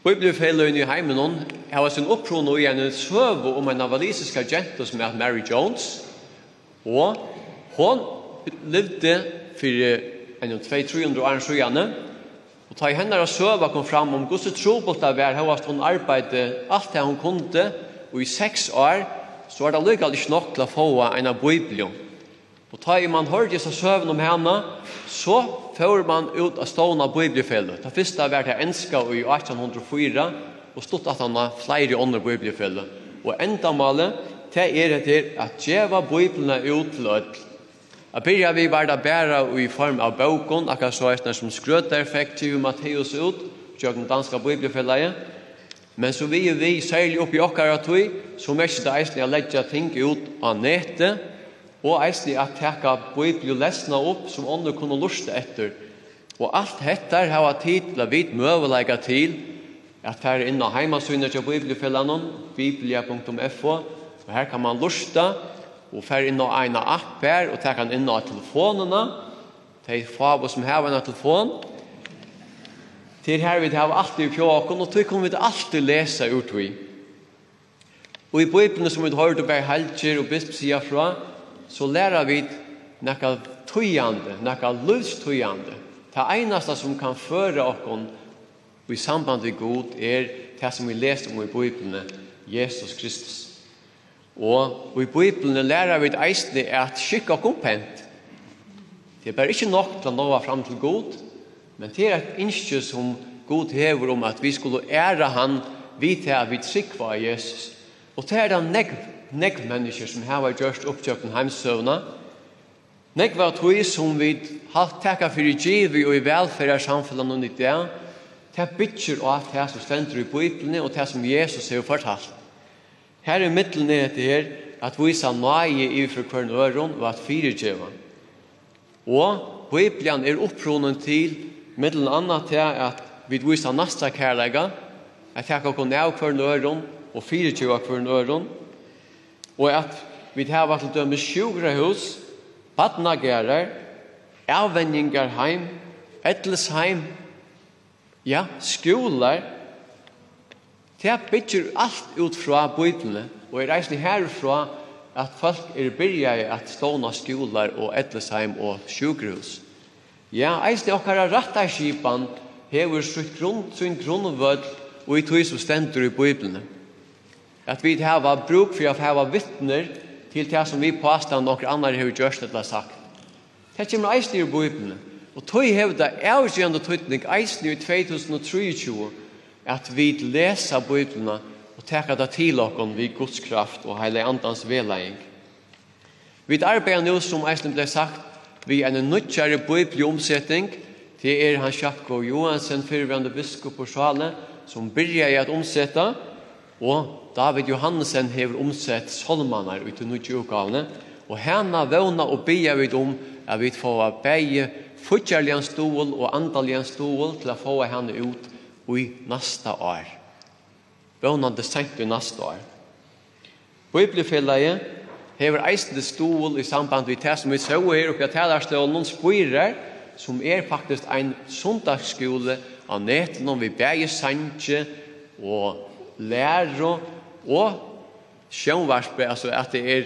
Bibelfella i heimen har sin opprån i en søve om en avalisisk agent som er Mary Jones, Og hon levde fyrir enn 200-300 år sjøgjane, og ta i hendene søva kom fram om Guds trobota vær, hevast hun arbeidde alt det hun kunde, og i seks år, så var det lykket ikke nok til å få en av Biblion. Og ta i man hørte disse søvn om henne, så får man ut av stående bibliefellet. Det første var det enska i 1804, og stått at han har flere andre bibliefellet. Og enda malet det er etter at djeva biblene ut til ødel. A byrja vi var da bæra i form av bøkken, akkurat så eisne som skrøter fikk til Matteus ut, tjøkken danska biblefellegi, men så vi er vi særlig oppi okkara tøy, så mest det eisne å leggja ting ut av nettet, og eisne at teka biblelesna opp som andre kunne lusta etter. Og alt hettar har tid til å vite møvelega til, at her inna heimasynet til biblefellegi, biblia.fo, Så her kan man lusta og fer inn og eina app her og tek han inn av telefonene. Det fabo som har en telefon. Til her vi har alltid fjåkon og tog kommer vi alltid lesa ut vi. Og i bøypene som vi har hørt og bare helger og bisp sier fra, så lærer vi nekka tøyande, nekka løvstøyande. Det eneste som kan føre oss i samband med god er det som vi leser om i bøypene, Jesus Kristus. Og i Bibelen lærer vi eisne at skikk og kompent. Det er bare ikke nok til å nå fram til god, men det er et innskje som god hever om at vi skulle ære han vidt her vi trykva av Jesus. Og det er da negv, negv mennesker som her var gjørst oppkjøkken heimsøvna. Negv var tog som vi hatt takka fyrir givet og i velferdarsamfunnet og i det. Det er bytjer av det som stender i Bibelen og det som Jesus har fortalt. Her er middelen er det her at vi sa nøye i for hver øron og at fire fyrirgjeva. Og Bibelen er opprunnen til middelen annet til at vi visa nasta kærlega, at jeg kan gå ned hver øron og fire fyrirgjeva hver øron, og at vi har vært til dømme sjukre hus, badnagerer, avvendinger heim, etles heim, ja, skoler, Det bygger alt ut fra bøyblene, og er reisende herfra at folk er byrja at ståna skolar og etlesheim og sjukhus. Ja, eisne okkara rattarskipan hever sitt grunn, sin grunnvøll og i tog som stendur i bøyblene. At vi hava bruk for at hava vittner til det som vi påstand nokre andre hever gjørst eller sagt. Det kommer eisne i bøyblene. Og tog hevda avgjørende tøytning eisne i 2023 at vi lesa Bibelna og teka det til okkon vi Guds kraft og heile andans velæging. Vi arbeider nå, som eisen ble sagt, vi en nødgjere bibelomsetting. Det er han Sjakko Johansen, fyrværende biskop på Sjale, som byrja i at omsetta, og David Johansen hever omsett solmanar ut i nødgjare og hana vana og bia vid om at vi får beie futjarlian stol og andalian stol til å få henne ut i nasta år. Vånande sent i nasta år. Bibelfellet hever eisende stol i samband med det som vi så her oppe i noen spyrer, som er faktisk ein sundagsskole av neten om vi bæger sanje og lærer og sjønvarspe, altså at det er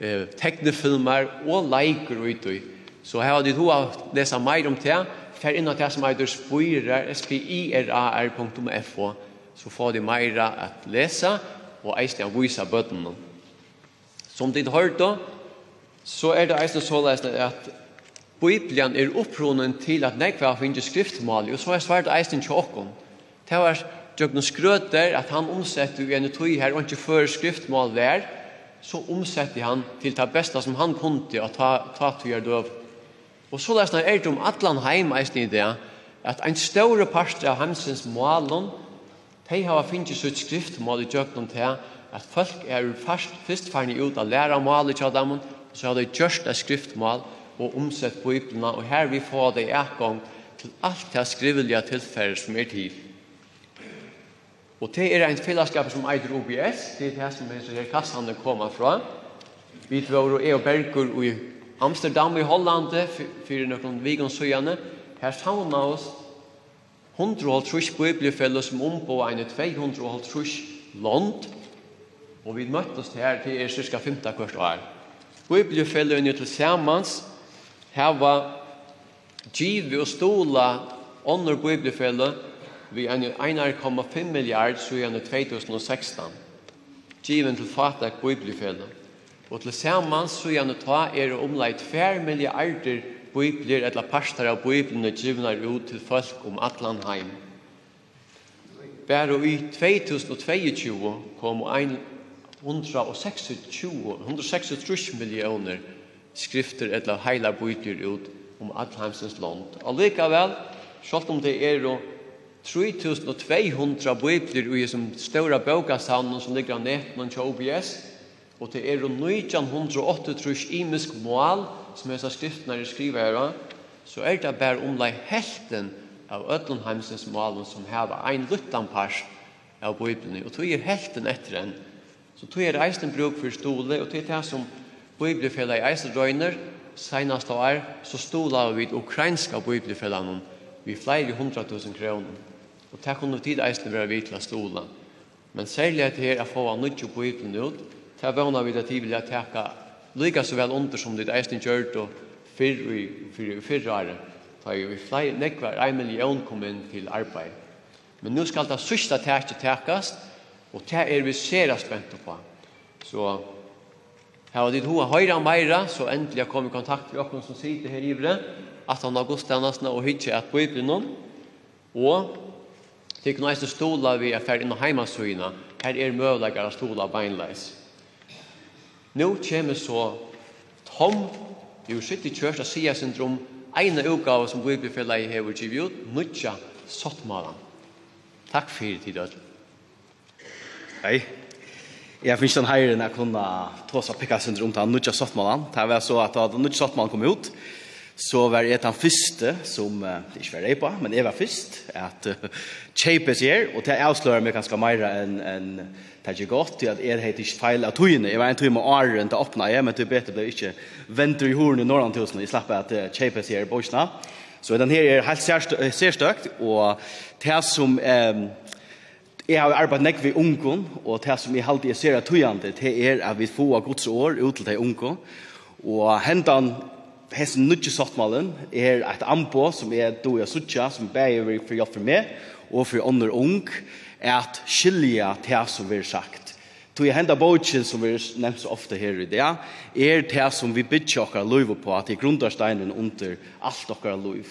eh, teknefilmer og leiker ute i. Så her har du hatt lesa meir om det, fer inn at det som eitur spyrer, spirar.fo, så får de meira at lesa og eisne av vysa bøttene. Som de har da, så er det eisne så lesne at Bibelen er opprunnen til at nekva finnes skriftmål, og så er svært eisne tjåkken. Det var Jøgnen skrøter at han omsetter i en tøy her, og ikke før skriftmål der, så omsetter han til det beste som han kunne til å ta, ta tøyer døv. Og så lest er det om atlan heim eisen i det, at ein større part av heimsens målen, de har finnet sitt skriftmål i djøknum til, at folk er fast, først ferdig ut av læra mål i dem, så har de gjørst et skriftmål og omsett bøyblene, og her vi får det ekgang til alt det skrivelige tilfellet som er til. Og det er ein fellesskap som eitir OBS, det er det som er kassene kommer fra. Vi tror og er og Berger og Amsterdam i Holland fyrir nokon vikon søgjane her samna oss 150 bibliefelle som 200 ein 250 land og vi møttes her til er cirka 15 kvart år bibliefellene til samans hava givi og stola under bibliefelle vi er 1,5 milliard søgjane 2016 given til fatak bibliefellene Og til saman så gjerne ta er omleit fær milliarder bibler eller parstar av biblene givnar ut til folk om allan heim. Bare i 2022 kom 126, 126 millioner skrifter eller heila bibler ut om Atlanheimsens land. Allikevel, selv om det er 3200 bibler i som ståra bøkasavnen som ligger av netten og OBS, Og det er 1938 imisk mål, som er skriftene er skriver her, så er det bare omlai helten av Ødlenheimsens målen som heva ein luttan pars av Bibelen. Og tog er helten etter en. Så tog er eisen bruk for stole, og til det som Bibelfellet i eisen røyner, senast år, så stola vi ukrainska Bibelfellene vi flere hundra tusen kroner. Og det kunne tid eisen være vidt til stola. Men særlig at det er å få av nødvendig Bibelen ut, Det vana vi at de vilja teka lika så vel under som det eisen gjørt og fyrr i fyrr i fyrr året. Da vi flei nekvar en million kom inn til arbeid. Men nu skal det sústa teka tækast og det er vi serast vent på. Så her var ditt hoa høyra meira så endelig kom i kontakt med okken som sitter her ivre at han har godstannasna og hytje at bøyblen og Tikk næstu stola vi er ferdig inn á heimasøyna. Her er møvleikar av stola beinleis. Nå kommer så Tom i sitt i kjørst og sier sin drøm ene utgave som Bibelfellet hever givet ut, nødja sottmålen. Takk for tid, Hei. Jeg finnes den heiren jeg kunne ta oss av syndrom til Nutja nødja sottmålen. Det var så at da nødja sottmålen kom ut, så var jeg den første som, det ikke var jeg på, men jeg var først, at uh, kjeipes her, og det avslører meg ganske mer enn en, en Det er ikke godt til at jeg heter ikke feil av togene. Jeg var en tog med åren til å åpne, jeg, men det er bedre ble ikke venter i horen i Norrland tusen. Jeg slapp at kjøpe seg her i Bosna. Så den her er helt særstøkt, og det som eh, jeg har arbeidet nekk ved ungen, og det som jeg alltid ser av togene, det er at vi får gods år ut til de ungen. Og hentan hessen nutje sottmalen er et anbo som er doja sutja, som bæger for hjelp for meg, og for ånder ung, og at skilja det som vi har sagt. Tog henda bøtjen som vi nevnt så ofte her i det, er det som vi bygger okkar liv på, at det er steinen under alt okkar liv.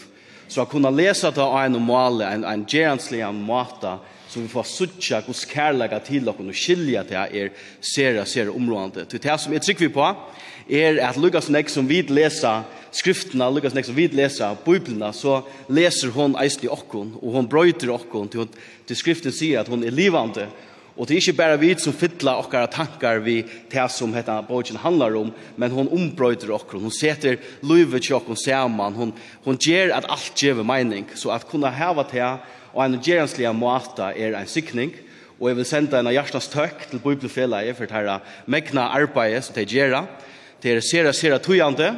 Så å kunne lese det av en måle, en, en gjerenslig måte, så vi får suttja hos kærlega til okkar og skilja det er sere, sere områdende. Til det som jeg trykker vi på, er at Lukas nek som vi lesa skriftene, Lukas nek som vi lesa Bibelene, så leser hon eisen i okkon, og hon brøyter okkon til, til skriften sier at hon er livande, og det er ikke bare vi som fytler okkara tankar vi det som hetta bogen handlar om, men hon ombrøyter okkon, hon seter livet til okkon saman, hon, hon gjer at alt gjever meining, så at kunna heva det og en gjerenslige måte er en sikning, og jeg vil sende en hjertens tøkk til Bibelfellet for dette megna arbeidet som de gjør, Det er sera, sera tøyande,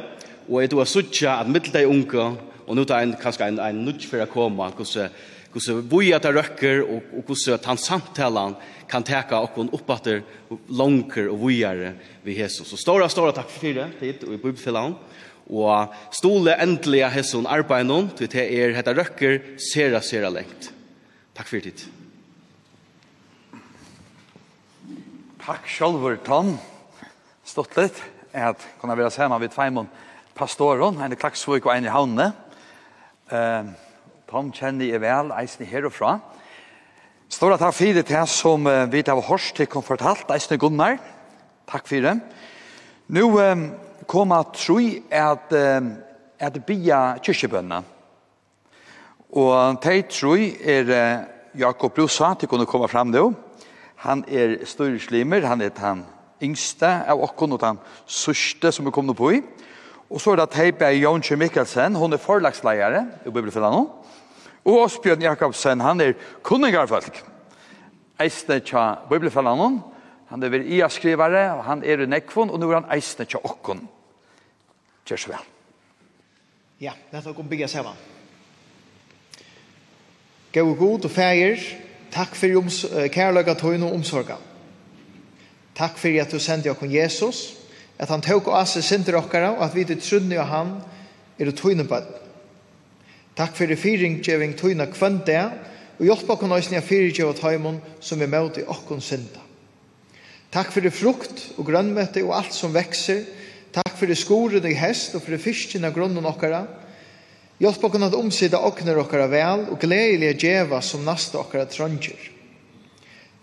og jeg var suttja at middel deg unge, og nu tar ein kanskje ein ein nudge for å komme, hvordan hvordan vi at det røkker, og, og hvordan han samtalen kan teka okken oppatter langer og vujere vi Jesus. Så stora, stora takk for det, tid og i bibelfellene, og stole endelig av hesson arbeid noen, til det er dette røkker sera, sera lengt. Takk for tid. Takk sjálfur, Tom. Stått litt at kunne være sammen med Tveimund pastoren, en i Klaksvøk og en i Havne. Uh, Tom kjenner jeg vel, eisen herfra. Står at for det til som uh, vi har hørt til komfortalt, eisen Gunnar. Takk for det. Nå um, kom jeg tro at, uh, at bia kyrkjebønna. Og de tror er uh, Jakob Rosa til kunne komme fram nå. Han er styrslimer, han er han yngste av okken og den sørste som vi kom på i. Og så er det Teipe Jonsje Mikkelsen, hun er forlagsleiere i Bibelfellet nå. Og Åsbjørn Jakobsen, han er kunningarfolk. Eisne tja Bibelfellet nå. Han er IA-skrivare, han er i Nekvon, og nå er han eisne tja okken. Kjør så vel. Ja, dette kommer bygge sammen. Gå god og feir, takk for uh, kærløyga tøyne og omsorgen. Takk for at du sendte oss Jesus, at han tog oss seg synder okkara, og at vi til trunni og han er tøyne bøtt. Takk for fyringgjeving tøyne kvendt det, og hjelp oss nøysene av fyringgjeving tøymon som er møte i okkon synda. Takk for frukt og grønnmøte og alt som vekser. Takk for skoren i hest og for fisken av grunnen okkara. Hjelp oss at omsida okner okkara vel og gledelige djeva som nasta okkara trønger.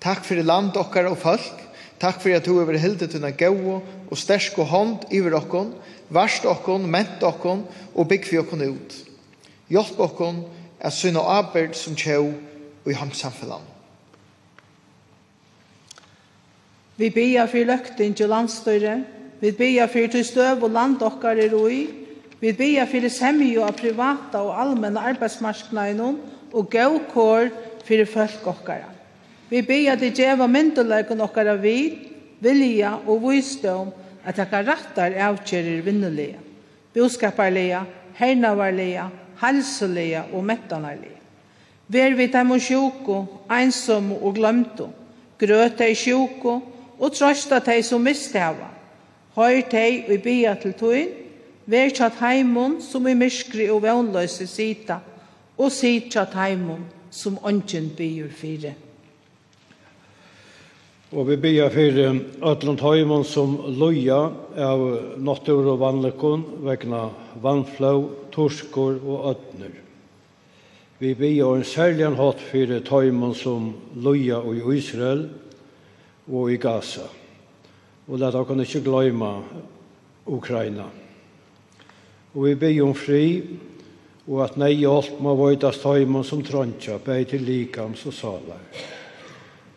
Takk for land okkara og folk, Takk for at du over hilde tunna gau og stersk og hånd iver okkon, varst okkon, ment okkon og bygg vi okkon ut. Hjelp okkon at syna arbeid som tjau og i hamsamfellan. Vi bia for løkting til landstøyre, vi bia for til støv og land okkar er ui. vi bia for semjo av privata og allmenna arbeidsmarsknainun og gaukår for folk okkara. Vi ber at de djeva myndelagene okkara vid, vilja og visdom at akka rattar avkjerir vinnulega, boskaparlega, hernavarlega, halselega og mettanarlega. Ver vi dem og sjoko, einsom og glemto, grøt deg sjoko og trøsta deg som mistava. Høyr deg og bia til tøyn, ver tjat heimon som i myskri og vannløse sita, og sit tjat heimon som ongen byr fire. Og vi ber fyrir Øtland Høymon som loja av nattur og vannlekon vegna vannflau, torskor og øtner. Vi ber en særlig hatt fyrir Høymon som loja i Israel og i Gaza. Og leta dere ikke gløyma Ukraina. Og vi ber om fri og at nei hjelp må vøytast Høymon som trøntja, bei til likams og salar.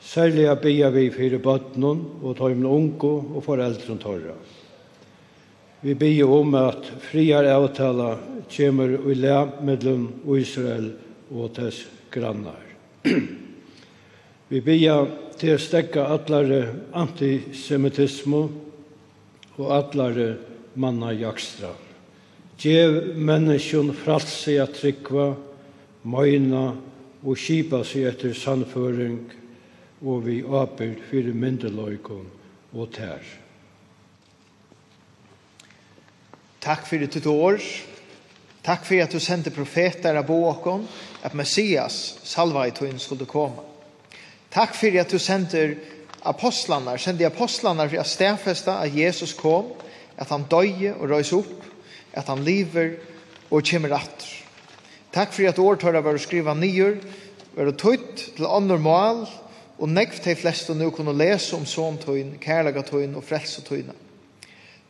Særlig bia vi fyrir bøtnen og tøymen unko og foreldren torra. Vi bia om at friar avtala kjemur i le mellom Israel og tess grannar. [CLEARS THROAT] vi bia til å stekka atlare antisemitismo og atlare manna jakstra. Gjev menneskjon fralse at tryggva, møyna og kipa seg etter sannføring og vi åpert fyrir myndeløykon og tær. Takk fyrir ditt år. Takk fyrir at du sendte profeter av båkon, at Messias, salva i tøyen, skulle komme. Takk fyrir at du sendte apostlarna, sendte apostlarna for at stedfesta at Jesus kom, at han døye og røys opp, at han lever og kommer atter. Takk fyrir at årtøyra var å skriva nyer, var å tøyt til andre mål, og nekv de fleste nå kunne lese om såntøyen, kærlegatøyen og frelsetøyene.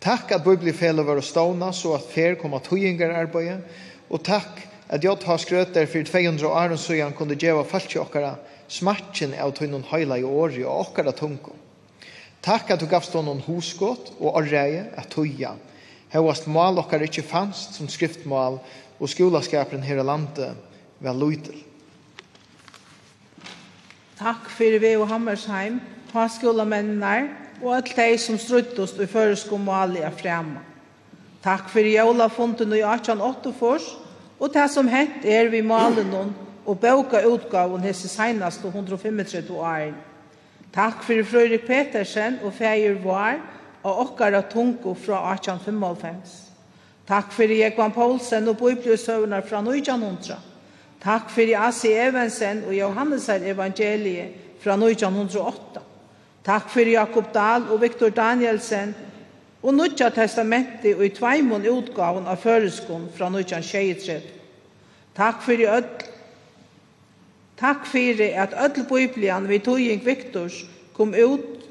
Takk at Bibelfellet var stående, så at fer kom at høyinger arbeid, og takk at jeg tar skrøter for 200 år og så han kunne gjøre falt til okkara smertjen av tøynen høyla i året og okkara tungo. Takk at du gavst noen hosgått og arreie at tøya. Hevast mal dere ikkje fanns som skriftmal, og skolaskaperen her i landet var løytel. Takk fyrir vi og Hammersheim, hanskjólamennar og all dei som struttust og føresko og alle er fremme. Takk fyrir jólafunden i Fors og det som hent er vi malen og bøka utgaven hese og 135 år. Takk fyrir Frøyrik Petersen og Feir Var og okkara tungo fra 1855. Takk fyrir Jekvan Poulsen og bøybløsøvnar fra 1900. Takk fyrir Asi Evensen og Johannesar evangeliet fra 1908. Takk fyrir Jakob Dahl og Viktor Danielsen og Nudja Testamentet og i tveimund utgaven av føreskon fra 1923. Takk fyrir öll Takk fyrir at öll biblian vi tøying Viktors kom ut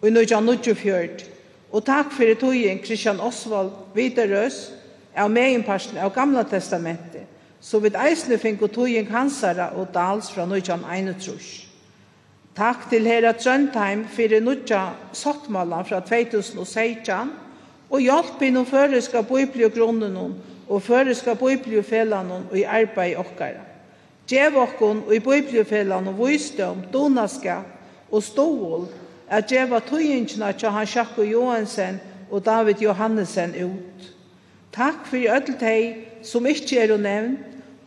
og i 1924. Og takk fyrir tøying Christian Oswald Viderøs av meginparsten av Gamla Testamentet så vid eisne finko tøying hansara og dals fra 1931. Takk til Hera Trøndheim fyrir nutja sottmala fra 2016, og hjelp innom føreska bøybli og grunnen og føreska bøybli og felan og i arbeid okkara. Gjev okkon og i bøybli og felan og vysdom, donaska og stål at djeva tøyingina tja han Sjakko Johansen og David Johannesen ut. Takk fyrir öll teg som ikkje er å nevn,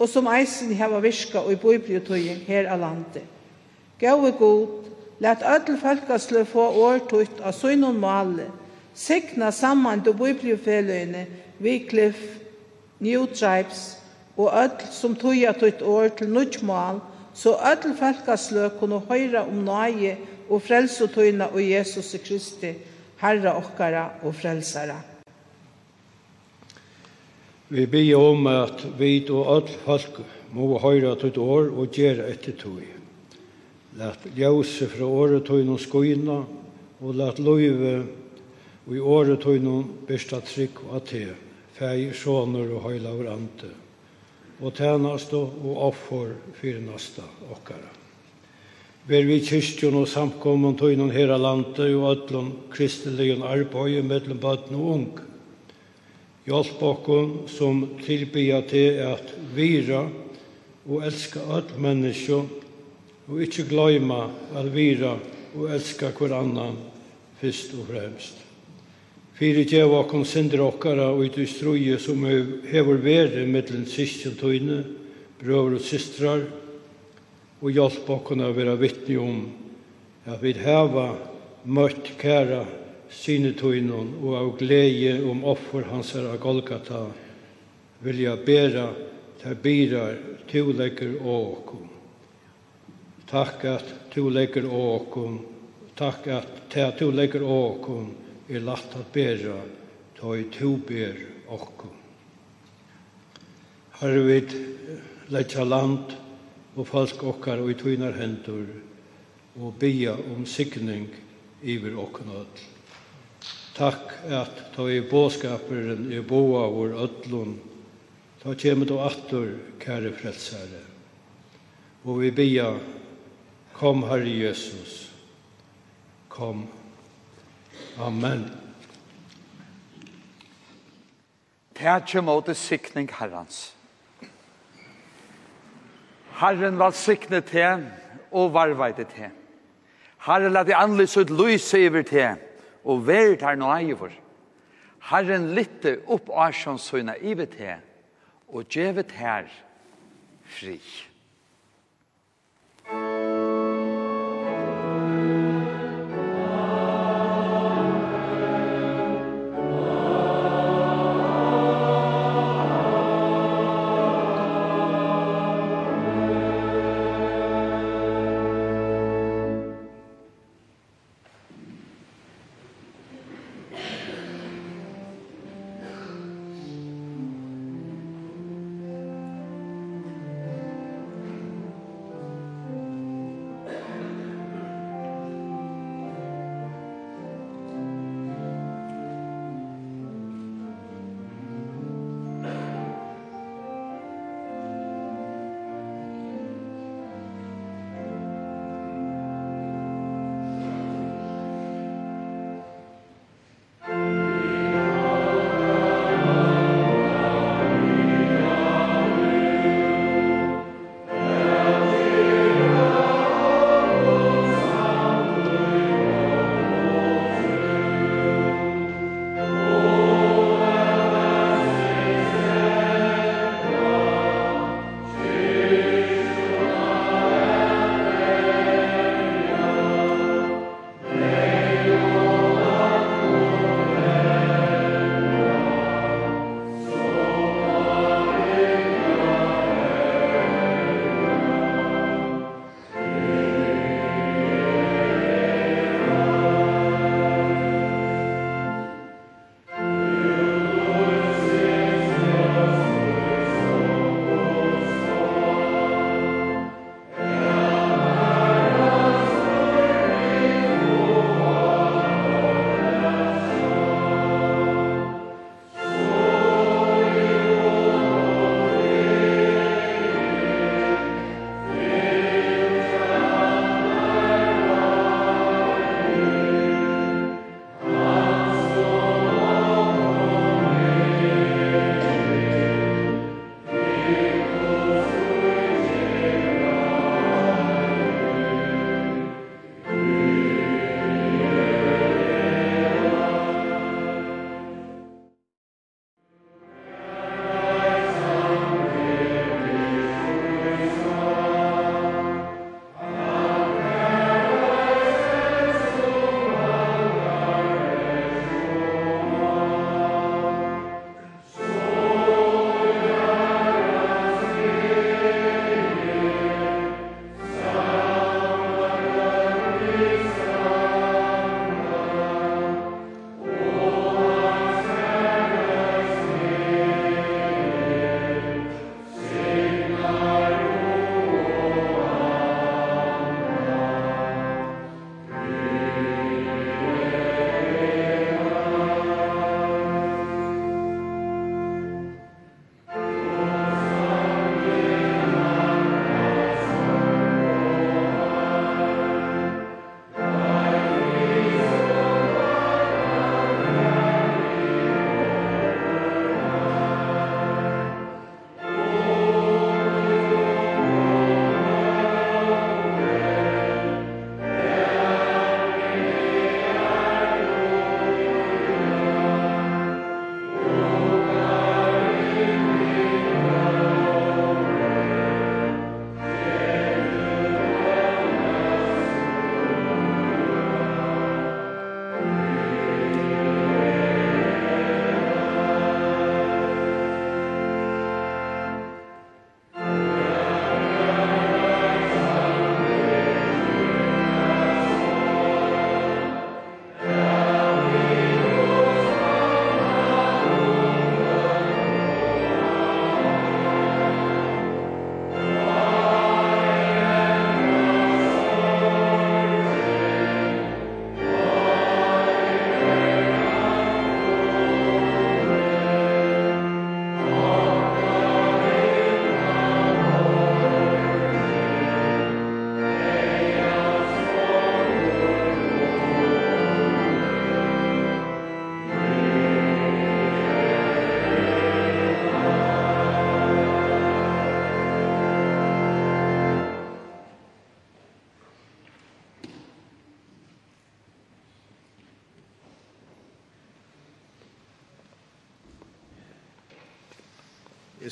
og som eisen heva virka og i bøybriutøying her av landet. Gåe god, let ødel folkasle få årtutt av søgnon male, sikna saman til bøybriufeløyene, Wycliffe, New Tribes, og ødel som tøya tøyt år til nødgjmal, så ødel folkasle kunne høyra om nøye og frelsetøyna og Jesus Kristi, Herre okkara og frelsara. Vi ber om at vi og alle folk må høyre til år og gjøre etter tog. Lat ljøse fra året tog noen skoina, og lat løyve og i året tog noen besta trygg og te, feir, sjåner og høyla og ante, og tænast og offer for nasta okkara. Ver vi kyrstjon og samkommun tog noen her landet og ötlun kristelige arbeid mellom baden og unge, Hjelp okkon som tilbya til at vira og elska öll menneskje og ikkje gløyma at vira og elska hver annan fyrst og fremst. Fyrir djeva okkon synder okkara og i struje som hever vere mittlen sistjentøyne, brøver og systrar, og hjelp okkon a vera vittni om at vi heva møtt kæra synetøynon og av glede om offer hans er av Golgata vilja bera ter birar to og åkom. Takk at to lekker åkom, takk at til to lekker åkom er lagt at bera ta i to ber åkom. Har vid letja land og falsk okkar og i tøynar hendur og bia om sikning iver åkom nødl. Takk at ta i båskaperen i boa vår ödlun, ta kjemme då attur, kære frelsare. Og vi bia, kom Herre Jesus, kom. Amen. Tætje måte sikning herrans. Herren var siknet til og varveide til. Herren la det anlys ut lyse iver til og vært her noe eie for. Herren lytte opp av sjønsøyna i vet her, og gjevet her fri.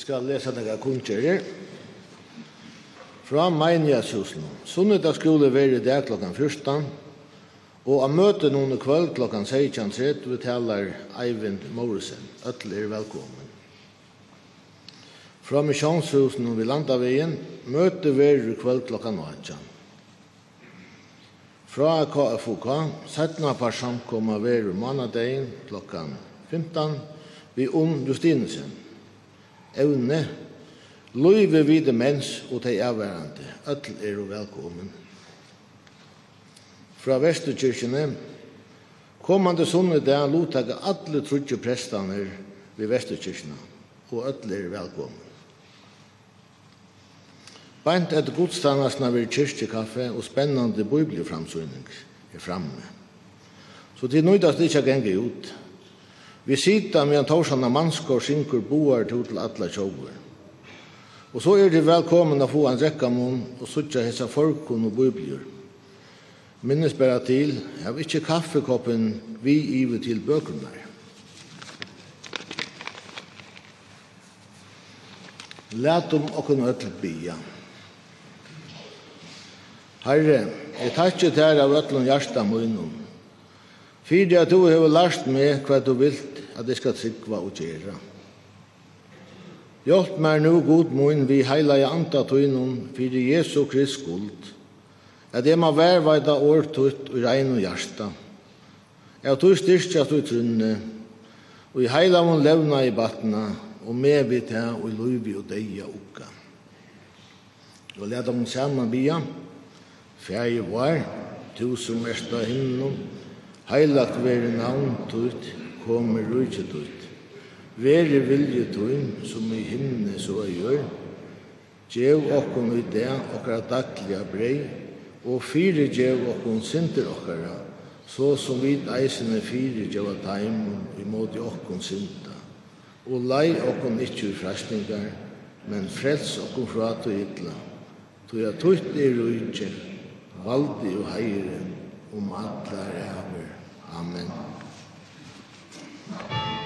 skal lesa nega kunnskjerer. Fra Meinjashusen. Sunnidag skole veri der klokken 14. Og av møte noen kvöld klokken 16.30 vi talar Eivind Morrison. Øtler er velkommen. Fra Misjonshusen og vi landavegin, møte veri kvöld klokken 18. Fra KFOK, settna par samkomma veri mannadegin klokken 15 vi om Justinesen evne, løyve vi demens og de avværende. Øtl er jo velkommen. Fra Vesterkirkene, kommande sunne der lotaga alle trutje prestane ved Vesterkirkene, og øtl er velkommen. Bant et godstannasna ved kyrkjekaffe og spennande biblioframsynning er framme. Så det er nøydast ikkje å genge ut. Vi sita medan torsanna mannskår synkur boar til til alla tjóver. Og så er det velkommen å få en rekkamon og suttja hessa folk og biblier. Minnes bare til, jeg har ikkje kaffekoppen vi ive til bøkurnar. Læt om okkun öll bia. Herre, jeg takkje tær av øtlen hjarta munnen. Fyrir at du hefur lært meg hva du vilt at jeg skal tryggva og gjera. Hjelp meg nu, god mun, vi heila i anta tøynun fyrir Jesu Krist skuld, at jeg må verveida år tøyt og regn og hjarta. Jeg tøy styrstja tøy trunne, og i heila mun levna i batna, og med vi ta og i luivi og deia uka. Og leta mun saman bia, fjer var, tusen ersta himnum, heilagt veri navn tøyt, kommer rujtje tutt. Vere vilje tuin, som i himne så er gjør, Gjev okkon i det okkara daglige brei, og fire gjev okkon sinter okkara, så som vi eisene fire gjev av taimun i måte okkon sinta. Og lei okkon ikkje i frasningar, men frels okkon fra to hitla. Tog ja tutt i rujtje, valdi og heiren, om allar hever. Amen. Amen.